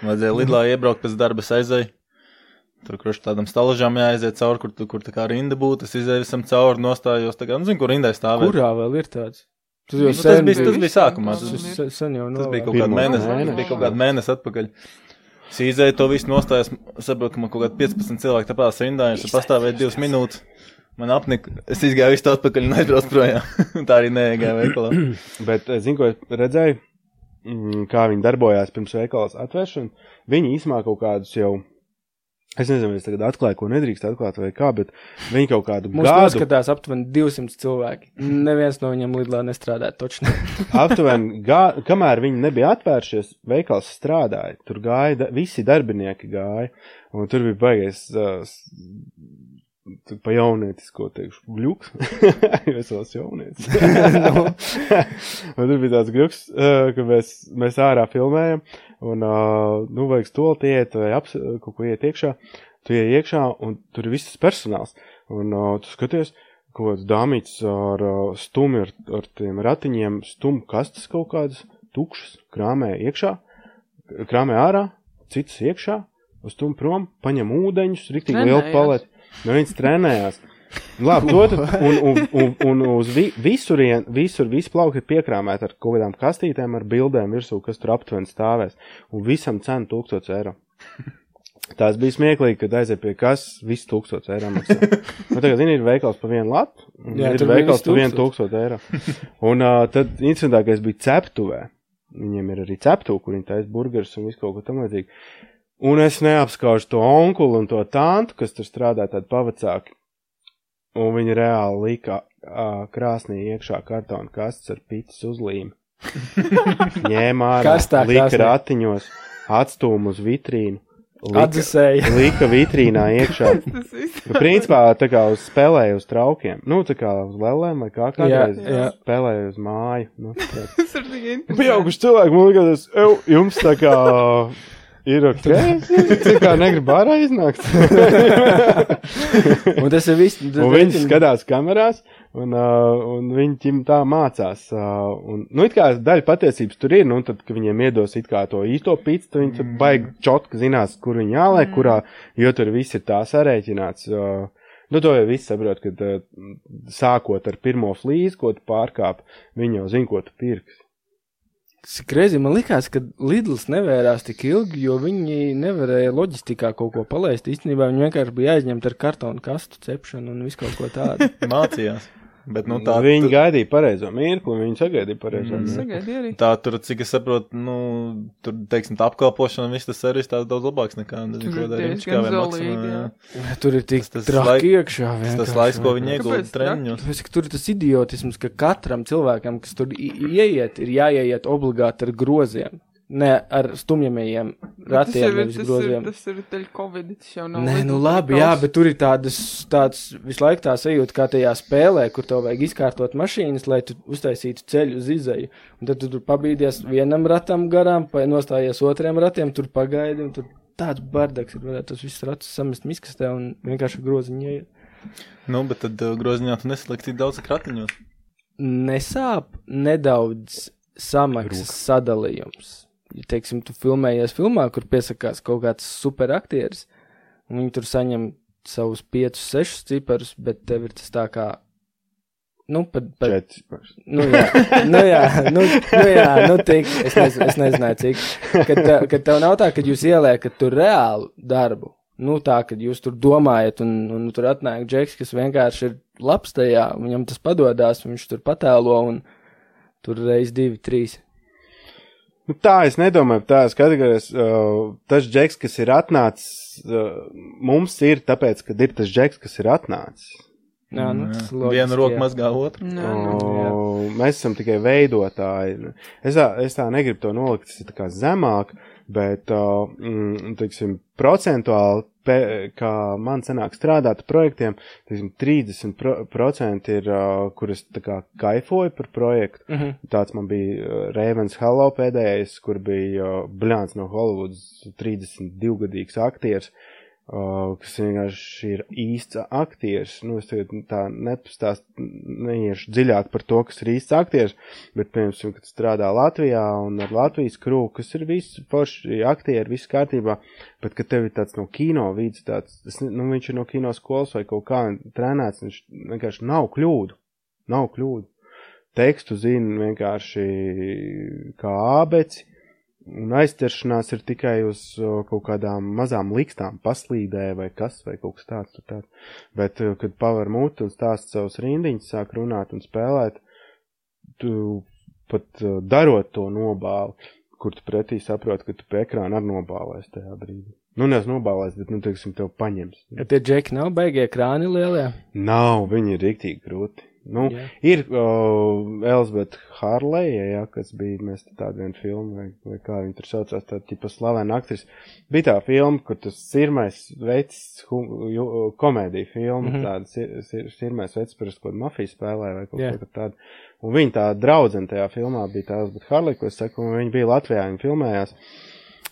Vajadzēja lidlā iebraukt pēc darba, aizēju. Tur, kurš tādam stalažām jāaiziet cauri, kur, tu- kur tā kā rinda būtu, es izēju visam cauri, nostājos, tā kā, nu, zinu, kur rindai stāvēt. Kurā vēl ir tāds? Tas Nu, tas bija- tas bija sākumā, Tas tas- sen- sen jau Tas bija kaut kāds mēnesis, mēnesi. bija kaut kāds mēnesis atpakaļ. Es izēju to visu nostājos, saprotu, ka man kaut kādi 15 cilvēki tāpēc rindā, es pastāvēju divas minūtes. Man apnika, es izgāju visu to atpakaļ un aizbraucu projām. tā arī neiegāju veikalā. Bet, eh, zinu, ko es redzēju, mm, kā viņi darbojās pirms veikalas atvēršanas. Viņi īsumā kaut kādus jau, es nezinu, vai es tagad atklāju, ko nedrīkst atklāt vai kā, bet viņi kaut kādu Mums gadu, noskatās aptuveni 200 cilvēki. Neviens no viņiem lidlā nestrādā točni. aptuveni, gā, kamēr viņi nebija atvēršies, veikals strādāja. Tur gāja, visi darbinieki gāja, un tur bija baigais. Uh, tu Pa jaunietisko teikšu, gluks. jo es vēl esmu jaunietis. un tur bija tāds gluks, uh, ka mēs, mēs ārā filmējam, un, uh, nu, vajag stolti iet vai aps, kaut ko iet iekšā. Tu iet iekšā, un tur ir viss personāls. Un uh, tu skaties, kaut kāds dāmīts ar uh, stumi, ar, ar tiem ratiņiem, stum kastes kaut kādas, tukšas, krāmē iekšā, krāmē ārā, citas iekšā, uz stum prom, paņem ūdeņus, riktīgi lielu paleti. Nu, viņas trenējās. Labi, to tad, un, un, un, un uz vi, visurien, visur, visu plaukti ir piekrāmēti ar kaut kādām kastītēm ar bildēm virsū, kas tur aptuveni stāvēs. Un visam cena 1000 eiro. Tās bija smieklīgi, kad aiziet pie kas, viss 1000 eiro maksā. Nu, tagad, zini, ir veikals pa vienu latu, un Jā, ir veikals viss pa vienu 1000. 1000 eiro. Un uh, tad interesantākais bija ceptuvē. Viņiem ir arī ceptuve, kur viņi taisa burgerus un visu kaut ko tam līdzīgu. Un es neapskaužu to onkulu un to tantu, kas tur strādā tādi pavacāki. Un viņi reāli lika uh, krāsnī iekšā kartona kastes ar pīcis uzlīmi. Ņēma ārā, lika ratiņos, atstūmu uz vitrīnu. Lika, Atdzesēja. lika vitrīnā iekšā. Nu, principā tā kā uz spēlēja uz traukiem. Nu, tā kā uz lēlēm vai kā kādreiz Jā, jā. spēlēja uz māju. Nu. Tas ir tik interesanti. Pieauguši cilvēki, man liekas, "Ew, jums tā kā ir ok. Tā kā negrib ārā iznākt. Un tas ir viss. un viņi rēķina- skatās kamerās, un, uh, un viņi tā mācās. Uh, un, nu, it kā daļa patiesības tur ir, nu, tad, kad viņiem iedos it kā to īsto pīci, tad viņi tad baigi čotki zinās, kur viņi jāliek, kurā, jo tur viss ir tā sarēķināts. Uh, Nu, to jau viss saprot, kad uh, sākot ar pirmo flīzi, ko tu pārkāp, viņi jau zina, ko tu pirksi. Greizi. Man liekas, ka Lidls nevērās tik ilgi, jo viņi nevarēja loģistikā kaut ko palaist. Īstenībā viņi vienkārši bija aizņemti ar kartonu kastu cepšanu un visu kaut ko tādu. Mācījās. Bet, nu, Tā tā, viņi gaidīja pareizo mirkli, un viņi sagaidīja pareizo Mm. mirkli. Tā tur, cik es saprotu, nu, tur, teiksim, tā apkalpošana, viss tas servis tāds daudz labāks nekā, nezinu, Tur ko ir darīt. diezgan zelīgi, jā. Tur ir tik Tas- tas traki laik- iekšā. Tas vienkārši. laiks, ko viņi iegūda treniņos. Tāpēc, ka tur ir tas idiotisms, ka katram cilvēkam, kas tur ieiet, ir jāieiet obligāti ar groziem. Ne ar stumjamajiem Tas ratiem, jau ir, tas ir, tas ir teļ Covid, tas jau nav. Nē, nu labi, jā, bet tur ir tādas, tāds visu laiku tā sajūta, kā tajā spēlē, kur tev vajag izkārtot mašīnas, lai tu uztaisītu ceļu uz izēju. Un tad tu tur pabīdies vienam ratam garām, pa nostājies otriem ratiem, tur pagaidi, un tur tāds bardaks ir, varētu tos visus ratus samest miskastē un vienkārši ar groziņu ieiet. Nu, bet tad uh, groziņā tu nesaliksi tik daudz kratiņos. Nesāp nedaudz samaksas sadalījums. Ja, teiksim, tu filmējies filmā, kur piesakās kaut kāds superaktieris, un viņi tur saņem savus 5, 6 ciparus, bet tev ir tas tā kā. Nu, pat, pat, Četri paši. nu, jā, nu, jā, nu, nu, jā, nu, tik, es, nez, es nezināju, cik. Kad, tev- kad tev nav tā, ka jūs ieliekat tur reālu darbu. Nu, tā, kad jūs tur domājat, un, un tur atnāk džeks, kas vienkārši ir labs tajā, viņam tas padodas, viņš tur patēlo, un tur reiz divi, trīs. Nu, tā es nedomāju, tā es skatos, uh, tas džeks, kas ir atnācis, uh, mums ir tāpēc, ka ir tas džeks, kas ir atnācis. Jā, nu, tas loģiski, Viena roka mazgā otru. Nē, nu. O, mēs esam tikai veidotāji. Es tā, es tā negribu to nolikt, tas ir tā kā zemāk, bet, uh, mm, teiksim, procentuāli, pe, kā man sanāk strādāt ar projektiem, teiksim, 30% ir, uh, kur es tā kā kaifoju par projektu. Mhm. Tāds man bija Ravens Hello pēdējais, kur bija uh, Bļāns no Hollywoods 32-gadīgs aktieris. Uh, kas vienkārši ir īsts aktieris. Nu, es tagad tā nepastāstu, neiešu dziļāk par to, kas ir īsts aktieris, bet, piemēram, kad strādā Latvijā un ar Latvijas krūku, kas ir viss forši aktieri, viss kārtībā, bet, kad tev ir tāds no kino vīds, tāds, ne- nu, viņš ir no kino skolas vai kaut kā trenēts, viņš vienkārši nav kļūdu. Nav kļūdu. Tekstu zina vienkārši kā ābeci, un aizķeršanās ir tikai uz kaut kādām mazām likstām, paslīdē vai kas, vai kaut kas tāds. tāds. Bet, kad paver muti un stāst savus rindiņus, sāk runāt un spēlēt, tu pat darot to nobāli, kur tu pretī saproti, ka tu pie ekrāna arī nobālēs tajā brīdī. Nu, neesmu nobālējis, bet, nu, teiksim, tev paņems. Ja tie džeki nav beigie krāni lielie. Nav, viņi ir rīktīgi grūti. Nu, Jā. ir uh, Elizabete Harleja, ja, kas bija, mēs tādu vienu filmu, vai, vai kā viņa tur saucās, tā tipa slavena aktris. Bija tā filma, kur tas sirmais veids, komēdija filma, mm. -hmm. tāda sir, sir, sirmais veids, par ko mafija spēlēja vai kaut Jā. ko tādu. Un viņa tā draudzene tajā filmā bija tā Elizabete Harleja, ko es saku, un viņa bija Latvijā, viņa filmējās.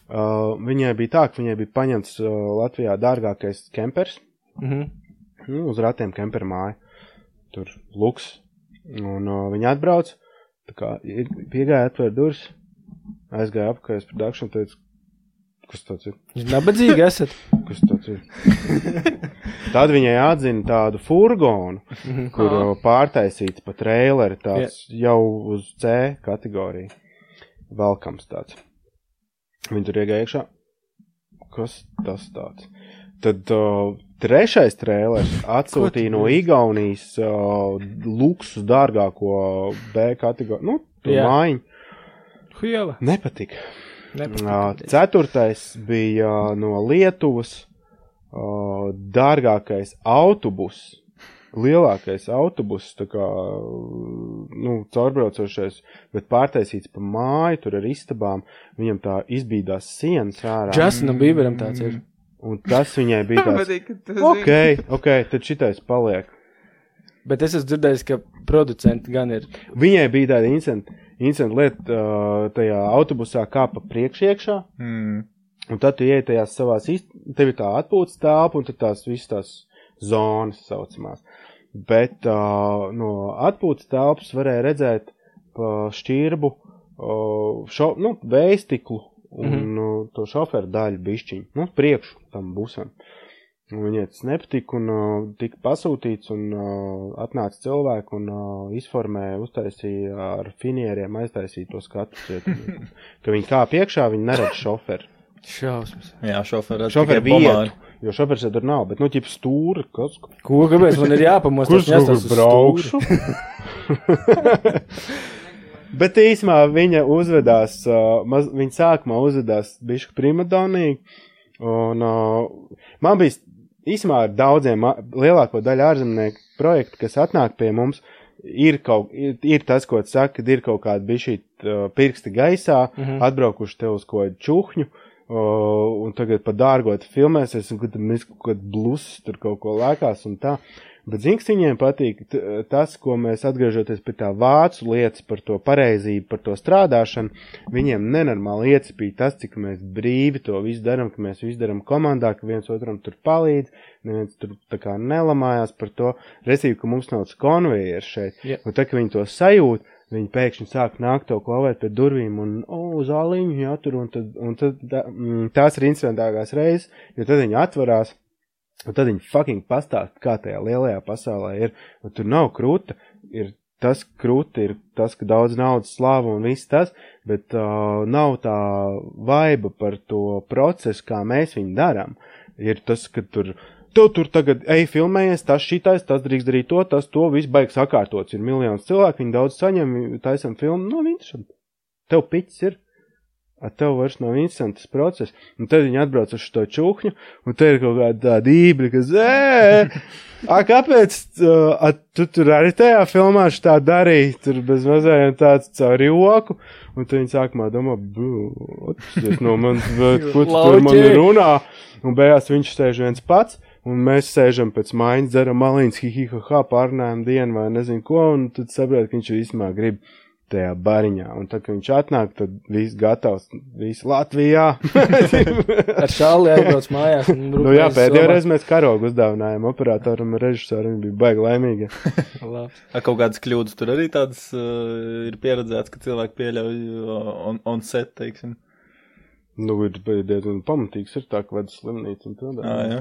Uh, viņai bija tā, ka viņai bija paņemts uh, Latvijā dārgākais kempers, Mhm. nu, uz ratiem kemperu māju. Tur luks. Un uh, viņi atbrauc, tā kā piegāja atvērt durvis, aizgāja apkārt uz produkciju un teica, kas tas ir? Jūs nabadzīgi esat. Kas tas ir? Tad viņai atzina tādu furgonu, Mhm. kur uh, pārtaisīts pa traileri, tāds jau uz C kategoriju. Velkams tāds. Viņi tur iegāja iekšā. Kas tas tāds? Tad uh, trešais trēlers atsūtīja no Igaunijas uh, luksus dārgāko B kategoriju. Nu, to Jā. mājiņu. Huiela. Nepatika. Nepatīk. Ā, Ceturtais bija no Lietuvas ā, dārgākais autobus. Lielākais autobus, tā kā nu, caurbraucošais, bet pārtaisīts pa māju, tur ar istabām. Viņam tā izbīdās sienas ārā. Justinam Bieberam tāds ir. Un tas viņai bija tāds. Ok, ok, tad šitais paliek. Bet es esmu dzirdējis, ka producenti gan ir. Viņai bija tāda incidenta, lieta ā, tajā autobusā kāpa priekšiekšā. Mm. Un tad tu ej tajās savās, ist- tev ir tā atpūtas telpa, un tad tās visas tās zonas saucamās. Bet uh, no atpūtas telpas varēja redzēt pa šķirbu, uh, šo, nu, vējstiklu un mm -hmm. To šoferu daļu bišķiņu, nu, priekšu tam busam. Viņai tas nepatika, un uh, tika pasūtīts, un uh, atnāca cilvēki un uh, izformēja, uztaisīja ar finieriem, aiztaisīja to skatu cietumu. ka viņi kā piekšā, viņi neredz šoferu. Šausmas. Jā, šoferis. Šoferu vietu, jo šoferis jau tur nav, bet, nu, ķip stūri, kas, Ko, kāpēc man ir jāpamostas? kurš kur braukšu? bet īsumā viņa uzvedās, uh, maz, viņa sākumā uzvedās bišķi primadonīgi, un uh, man bija īsumā ar daudziem, lielāko daļu ārzemnieku projektu, kas atnāk pie mums, ir kaut, ir, ir tas, ko tu saki, kad ir kaut kāda bišķi uh, pirksti gaisā, mm -hmm. atbraukuši te uz kādu čuhņu, uh, un tagad pa dārgot filmēsies, un kad mēs kaut kādu blusus tur kaut ko lēkās un tā. Bet viņiem patīk, tas, ko mēs atgriežoties pie tā vācu lietas par to pareizību, par to strādāšanu, viņiem nenormāli iecipīja tas, cik mēs brīvi to visu darām, ka mēs visu darām komandā, ka viens otram tur palīdz, neviens tur tā kā nelamājās par to, resīvi, ka mums nav konvejers šeit. Jā. Un tā, ka viņi to sajūt, viņi pēkšņi sāk nākt to klavēt pie durvīm un, o, oh, zāliņu, jā, tur, un tad, un tad tā, mm, tās ir incidentākās reizes, jo tad viņi atvarās. Un tad viņi fucking pastāst, kā tajā lielajā pasaulē ir. Un tur nav krūta. Ir tas krūti, ir tas, ka daudz naudas, slāva un viss tas, bet uh, nav tā vaiba par to procesu, kā mēs viņu darām. Ir tas, ka tur. Tu tur tagad ej, filmējies, tas šitais, tas drīkst darīt to, tas to, viss baigs sakārtots. Ir miljonus cilvēku, viņi daudz saņem, taisam filmu, nav interesanti. Tev piķis ir. Ar tev vairs nav tas process. Un tad viņi atbrauc uz šo čūkņu, un te ir kaut kāda tāda ībra, kas, ē, a, kāpēc uh, a, tu tur arī tajā filmā tā darīji, tur bez mazajiem tāds caur joku, un tad viņi sākumā domā, tas no manis, ko tu tur man runā, un beigās viņš sēž viens pats, un mēs sēžam pēc maiņas, dzeram malīns, hi, hi, ha, ha, pārnājam dienu vai nezinu ko, un tad saprot, ka viņš īstenībā grib tajā bariņā. Un tad, kad viņš atnāk, tad viss gatavs, viss Latvijā. Ar šāli aizbrauc mājās. un nu jā, pēdējo reizi mēs karogu uzdāvinājām operatoram un režisoram, viņi bija baigi laimīgi. Labi. Ar kaut kādas kļūdas tur arī tādas uh, ir pieredzēts, ka cilvēki pieļauj uh, on, on set, teiksim. Nu, ir diezgan pamatīgs, ir tā, ka vada slimnīca un tādā. Ah, jā.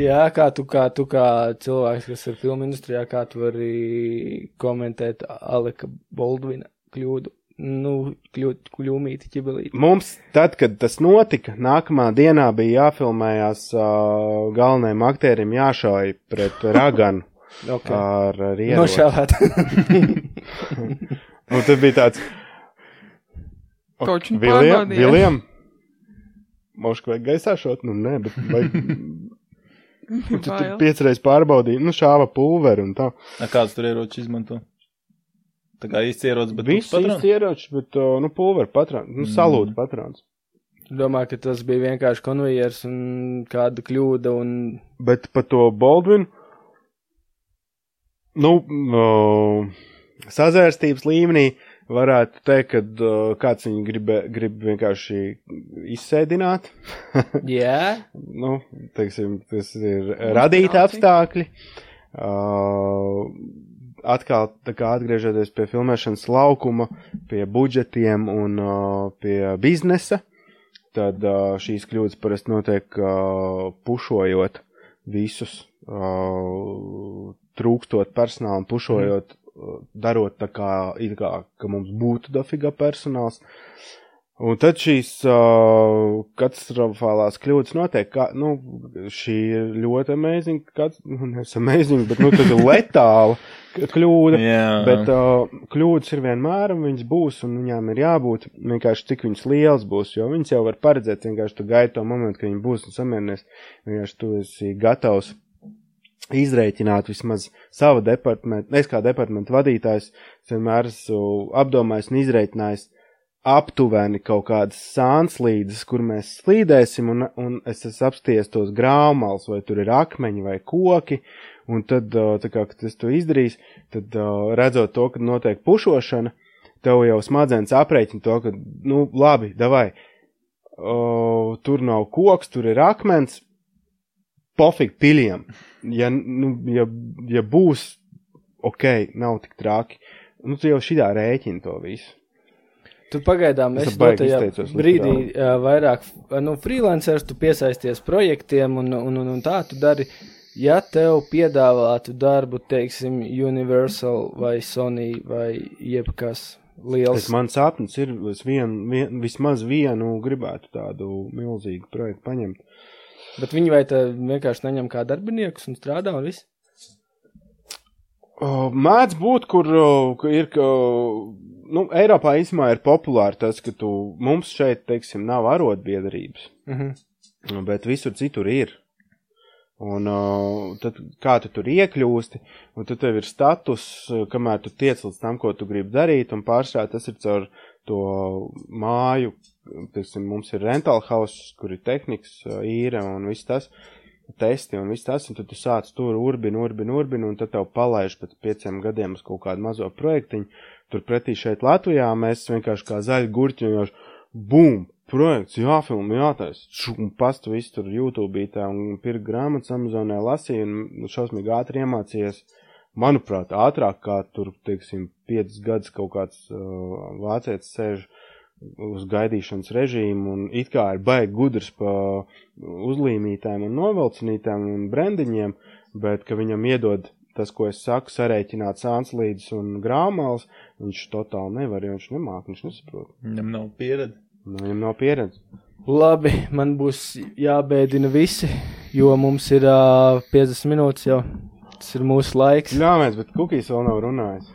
Jā, kā tu, kā tu, kā cilvēks, kas ir filmu industrijā, kā tu vari komentēt Aleka Boldvina kļūdu, nu, kļūt, kļūmīti ķibelīti. Mums, tad, kad tas notika, nākamā dienā bija jāfilmējās uh, galvenajam aktierim jāšauj pret Raganu Okay. ar, ieroci. Nošāvāt. Un tad bija tāds. Koču Viljam, pārbaudīja. Viljam, Mošku vajag gaisā šot, nu nē, bet vajag, tu tur Bail. piecreiz pārbaudīji, nu šāva pulveri un tā. A, kāds tur ieroči izmanto? Tā kā īsts ierocis, bet Viss īsti ieroči, bet, uh, nu, pulveri patrons, nu, salūta patrons. Domāju, ka tas bija vienkārši konvejers un kāda kļūda un Bet par to Baldvinu, nu, uh, sazvērstības līmenī varētu teikt, ka uh, kāds viņu grib, grib vienkārši izsēdināt. Jā, nu, teiksim, tas ir radīta apstākļi. Uh, atkal atgriežoties pie filmēšanas laukuma, pie budžetiem un uh, pie biznesa, tad uh, šīs kļūdas parasti notiek uh, pušojot visus, uh, trūkstot personālu pušojot, uh, darot tā kā, it kā, ka mums būtu dafigā personāls. Un tad šīs uh, katastrofālās kļūdas notiek, kā, nu, šī ir ļoti amazing, kāds, nu, nevis amazing, bet, nu, ir letāla kļūda. Jā. Bet uh, kļūdas ir vienmēr, un viņas būs, un viņām ir jābūt vienkārši cik viņas lielas būs, jo viņas jau var paredzēt, vienkārši tu gaidi to momentu, kad viņi būs un samierinies, vienkārši tu esi gatavs izrēķināt vismaz savu departamentu, es kā departamentu vadītājs, vienmēr esmu apdomājis un izrēķinājis aptuveni kaut kādas sānslīdes, kur mēs slīdēsim, un, un es esmu apsties tos grāmatus, vai tur ir akmeņi vai koki, un tad, kā, kad es to izdarīšu, tad redzot to, ka notiek pušošana, tev jau smadzenes aprēķina to, ka, nu, labi, davai, uh, tur nav koks, tur ir akmens, pofīgi piļiem. Ja, nu, ja, ja būs ok, nav tik traki, nu, tu jau šitā rēķini to visu. Tu pagaidām Es dotajā izteicos brīdī uh, vairāk, nu, freelancers, tu piesaisties projektiem un, un, un, un tā tu dari. Ja tev piedāvātu darbu, teiksim, Universal vai Sony vai jebkas liels, Es man sapnis ir, es vien, vien, vismaz vienu gribētu tādu milzīgu projektu paņemt. bet viņi vai te vienkārši neņem kā darbiniekus un strādā un viss? Mēdz būt, kur ir, ka, nu, Eiropā īsumā ir populāri tas, ka tu, mums šeit, teiksim, nav arotbiedrības, Mhm. bet visur citur ir. Un uh, tad, kā tu tur iekļūsti, un tad tev ir status, uh, kamēr tu tiec līdz tam, ko tu gribi darīt, un pārstrā tas ir caur to māju, teiksim, mums ir rental house, kur ir tehnikas, uh, īre un viss tas, testi un viss tas, un tad tu sāc tur urbini, urbini, urbini, un tad tev palaiž pēc pieciem gadiem uz kaut kādu mazo projektiņu. Turpretī šeit Latvijā mēs vienkārši kā zaļi gurķi vienkārši bum! Projekts, jāfilmē, jātais. Un pastu visu tur YouTube tā un pirkt grāmatas Amazonē lasīju un šausmīgi ātri iemācījies. Manuprāt, ātrāk kā tur, teiksim, 5 gadus kaut kāds uh, vācietis sēž uz gaidīšanas režīmu un it kā ir baigi gudrs pa uzlīmītēm un novelcinītēm un brendiņiem, bet ka viņam iedod tas, ko es saku, sarēķināt sānslīdus un grāmalas, viņš totāli nevar, jo viņš nemāk, viņš nesaprot. Viņam nav pieredze. Nu, viņam nav pieredze. Labi, man būs jābēdina visi, jo mums ir uh, 50 minūtes jau. Tas ir mūsu laiks. Jā, mēs, bet Kukijs vēl nav runājis.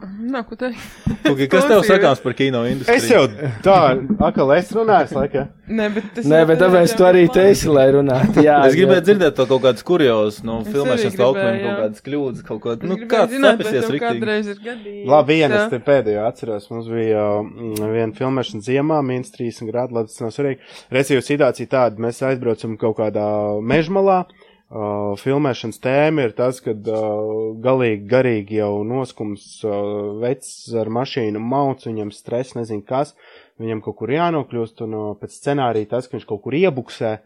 Nav ko teikt. Kuki, kas tev sakāms par kino industriju? Es jau tā, akal es runāju, laika. Nē, bet tas Nē, bet tāpēc tu arī teici, lai runātu. Jā, Es gribēju dzirdēt to kaut kādus kuriozus no Es filmēšanas laukumiem, kaut kādas kļūdas, kaut ko. Nu, kāds tev riktīgi? Labi, viena es te pēdējo atceros. Mums bija mm, viena filmēšana ziemā, mīnus 30 grādu, labi, tas nav svarīgi. Resīvu situācija tāda, mēs aizbraucam kaut kādā mežmalā, Uh, filmēšanas tēma ir tas, ka uh, galīgi garīgi jau noskums uh, vecs ar mašīnu mauc, viņam stress, nezinu kas, viņam kaut kur jānokļūst, un uh, pēc scenārija tas, ka viņš kaut kur iebuksē,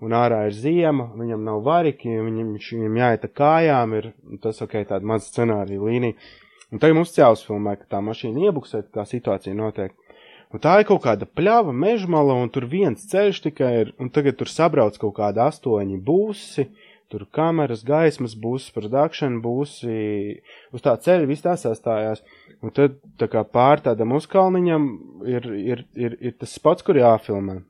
un ārā ir ziema, viņam nav variki, viņam, viņam jāiet kājām, ir tas, ok, tāda maza scenārija līnija. Un tagad mums jāuzfilmē, ka tā mašīna iebuksē, kā situācija notiek. Un tā ir kaut kāda pļava, mežmala, un tur viens ceļš tikai ir, un tagad tur sabrauc kaut kādi astoņi būsi, tur kameras, gaismas, būs produkšana, būsi uz tā ceļa, viss tā sastājās. Un tad, tā kā pār tādam uzkalniņam, ir, ir, ir, ir tas spots, kur jāfilmē.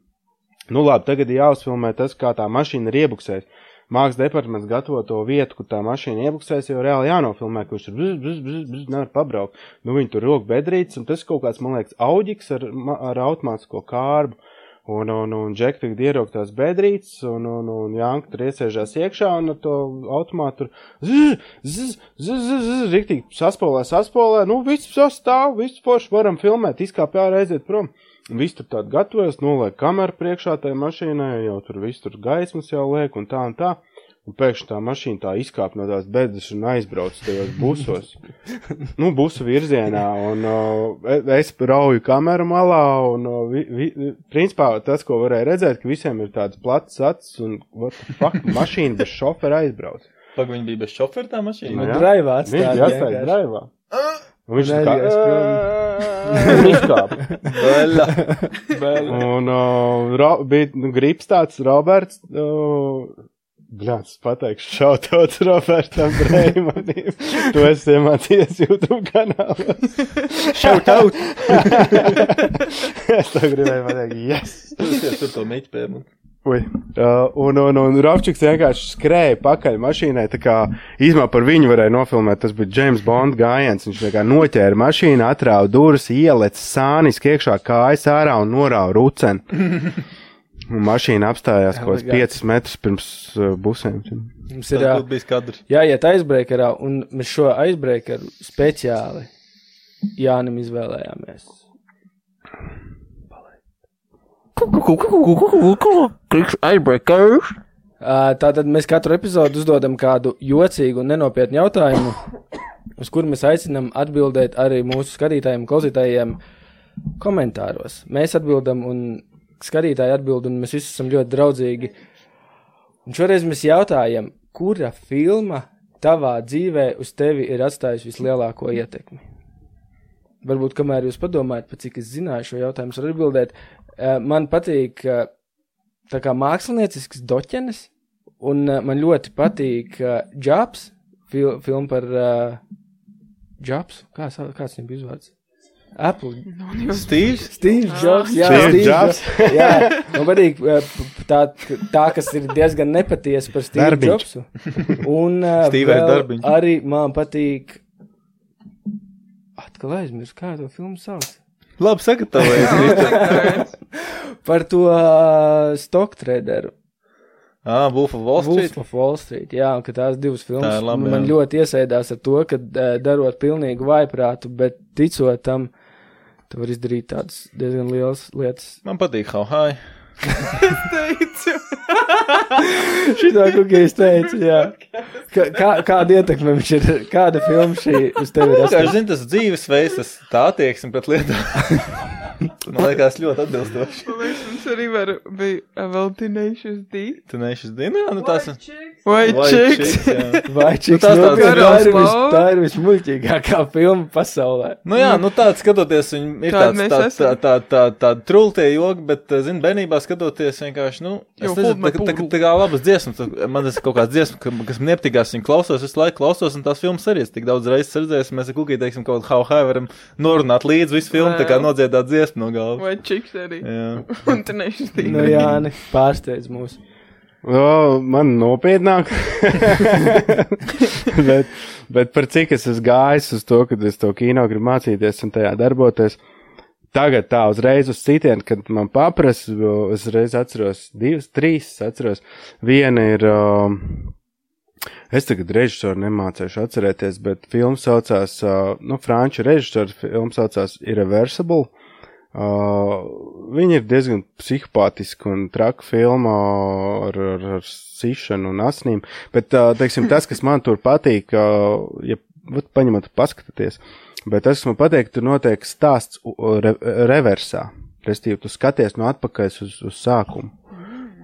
Nu labi, tagad ir jāuzfilmē tas, kā tā mašīna ir iebuksējusi. Mākslas departaments gatavo to vietu, kur tā mašīna iebuksēs, jau reāli jānofilmē, kurš tur bzz, bzz, bzz, bzz, nevar pabraukt. Nu, viņi tur rok bedrītes, un tas kaut kāds, man liekas, auģiks ar, ar automātisko kārbu. Un, un, un Džek tagad ierok tās bedrītes, un, un, un Janka tur iesēžās iekšā, un ar to automātu tur zzz, zzz, zzz, zzz, riktīgi saspolē, saspolē, nu, viss sastāv, viss forši varam filmēt, izkāp ārā aiziet prom. Viss tur tādu gatavojas, noliek kameru priekšā tai mašīnai, jau tur viss tur gaismas jau liek un tā un tā. Un pēkšņi tā mašīna tā izkāp no tās bedres un aizbrauc tajos busos. nu, busu virzienā, un uh, es rauju kameru malā, un uh, vi, vi, principā tas, ko varēja redzēt, ka visiem ir tāds plats acis, un what the fuck, mašīna bez šofera aizbrauc. Pag viņi bija bez šofera tā mašīna. Nu, jā. draivā Viņš atstāja bija atstāja draivā. Un viņš tā kā izkāpa. Beļa. Un uh, ro, bija nu, grips tāds Roberts. Uh, Bļāts, pateikšu, šautauts Robertam Breimanim. Tu esi iemācījies YouTube kanālā. Šautaut. es to gribēju pateikt, yes! Tur tur to meķi pie man. Ui. Uh, un, un, un Rovčiks vienkārši skrēja pakaļ mašīnai, tā kā īsumā par viņu varēja nofilmēt. Tas bija James Bond gājiens. Viņš vienkārši noķēra mašīnu, atrāva durvis, ielec sānis iekšā kājas ārā un norāva ruceni. Un mašīna apstājās kaut kāds Elegants. 5 metrus pirms uh, busēm. Mums ir jā, būtu bijis kadrs. jāiet aizbreakerā, un mēs šo aizbreakeru speciāli Jānim izvēlējāmies. Ā, Tātad mēs katru epizodu uzdodam kādu jocīgu un nenopietnu jautājumu, uz kuru mēs aicinām atbildēt arī mūsu skatītājiem, klausītājiem komentāros. Mēs atbildam, un skatītāji atbild, un mēs visi esam ļoti draudzīgi. Un šoreiz mēs jautājam, kura filma tavā dzīvē uz tevi ir atstājusi vislielāko ietekmi? Varbūt, kamēr jūs padomājat, pat cik es zināju šo jautājumu, varu atbildēt. Eh, Man patīk eh, tā kā māksliniecisks doķenis, un eh, man ļoti patīk Džabs, fil filma par Džabs. Kā, sa- kāds viņam bija uzvārds? Apple. Stīvs. Steve Jobs. Jā, Steve Steve Jobs. Jā, man patīk eh, p- tā, tā, kas ir diezgan nepatiesa par Steve Darbiņš. Jobsu. Un Darbiņš. arī man patīk. Atkal aizmirsu, kā to filmu sauc. Labi sagatavojies. Par to uh, stocktraderu. Ah, Wolf of Wall Street. Wolf of Wall Street. Jā, un ka tās divas filmas Tā labi, man jā. ļoti iesēdās ar to, ka uh, darot pilnīgu vaiprātu, bet ticot tam, tu vari izdarīt tādas diezgan lielas lietas. Man patīk How High. teicu. Šitā kukīs teica, jā. Kā, kā, kāda ietekme viņš ir, kāda filma šī uz tevi ir? Atstājusi? zini, tas dzīvesveids, tas tā attieksme pret lietām. Man liekas, ļoti atbilstoši. Man liekas, mums arī var, bija vēl Tenacious D. Tu neesi zinājis, nu tās Vai White Chicks? Chicks, jā. Vai čiks, tas nu, tāds tā, Girls ir vis, tā ir vismuļķīgākā filma pasaulē. Nu jā, nu tāds skatoties, viņi ir tāds, tā, tā, tā, tā, tā trultie jogi, bet, eh, zini, bērnībā skatoties vienkārši, nu, es nezinu, tā, tā, tā kā labas dziesmas, tā- man tas kaut kāds dziesmas, ka- kas man nepatīkās, viņi klausās, visu laiku klausos, un tās filmas arī es tik daudz reizes redzēju, mēs ar kukī, teiksim, kaut kā how high varam norunāt līdz visu filmu, tā kā nodziedāt dziesmu no galvas. Vai Chicks arī? Jā. Un Tenacious D. Nu jā, ne, pārsteidz mūs. O, man nopietnāk. bet, bet par cik es esmu gājis uz to, ka es to kino gribu mācīties un tajā darboties. Tagad tā uzreiz uz citiem, kad man paprasa, es reiz atceros divas, trīs, es atceros. Viena ir, um, es tagad režisoru nemācīšu atcerēties, bet filma saucās, uh, nu, franču režisoru filma saucās Irreversible. Uh, viņa ir diezgan psihopātiska un traka filma ar, ar, ar sišanu un asnīm, bet, uh, teiksim, tas, kas man tur patīk, uh, ja vat, paņemat paskatāties, bet tas, kas man patīk, tur notiek stāsts re, reversā, restīvi, tu skaties no atpakaļ uz, uz sākumu.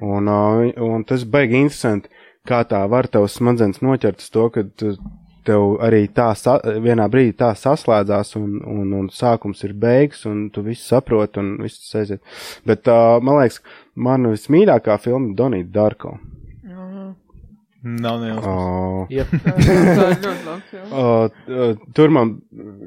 Un, uh, un tas baigi interesanti, kā tā var tavs smadzenes noķert to, ka tu, tev arī tā sa, vienā brīdī tā saslēdzās, un, un, un sākums ir beigas, un tu visu saproti, un viss aiziet. Bet, uh, man liekas, man vismīļākā filma ir Donīta Darko. Nav. Uh, filma. uh, uh, tur man,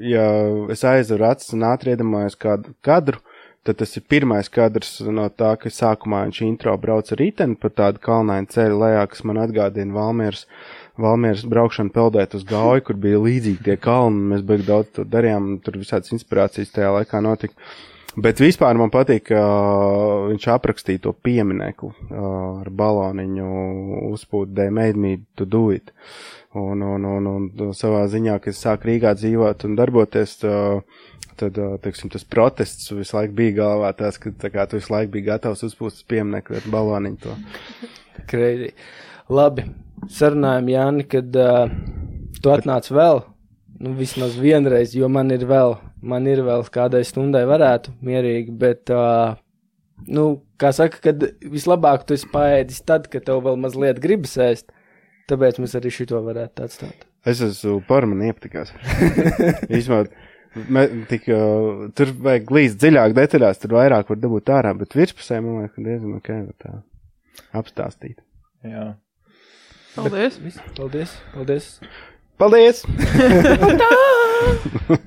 ja es aizveru acis un ātri iedomājos kādu kadru, tad tas ir pirmais kadrs no tā, ka sākumā viņš intro brauc ar riteni pa tādu kalnainu ceļu lejā, kas man atgādina Valmieras, Valmieras braukšanu peldēt uz gauju, kur bija līdzīgi tie kalni, mēs beig daudz to darījām, tur visādas inspirācijas tajā laikā notika. Bet vispār man patīk, ka uh, viņš aprakstīja to pieminieku uh, ar baloniņu uzpūtu They made me to do it. Un, un, un, un savā ziņā, kad es sāku Rīgā dzīvot un darboties, uh, tad, uh, teiksim, tas protests visu laiku bija galvā tās, ka tā kā tu visu laiku biji gatavs uzpūst pieminieku ar baloniņu to. Kreidī. Labi, sarunājam, Jāni, kad uh, tu atnāc vēl, nu, vismaz vienreiz, jo man ir vēl, man ir vēl kādai stundai varētu mierīgi, bet, uh, nu, kā saka, kad vislabāk tu esi paēdis tad, kad tev vēl mazliet gribas ēst, tāpēc mēs arī šito varētu atstāt. Es esmu par man iepatikās. Īsumā, me, tik, uh, tur vajag līdz dziļāk detaļās, tur vairāk var dabūt ārā, bet virspusē man liekas, ka diezgan ok, tā apstāstīt. Jā. Paldies! Viss, paldies, paldies. Paldies!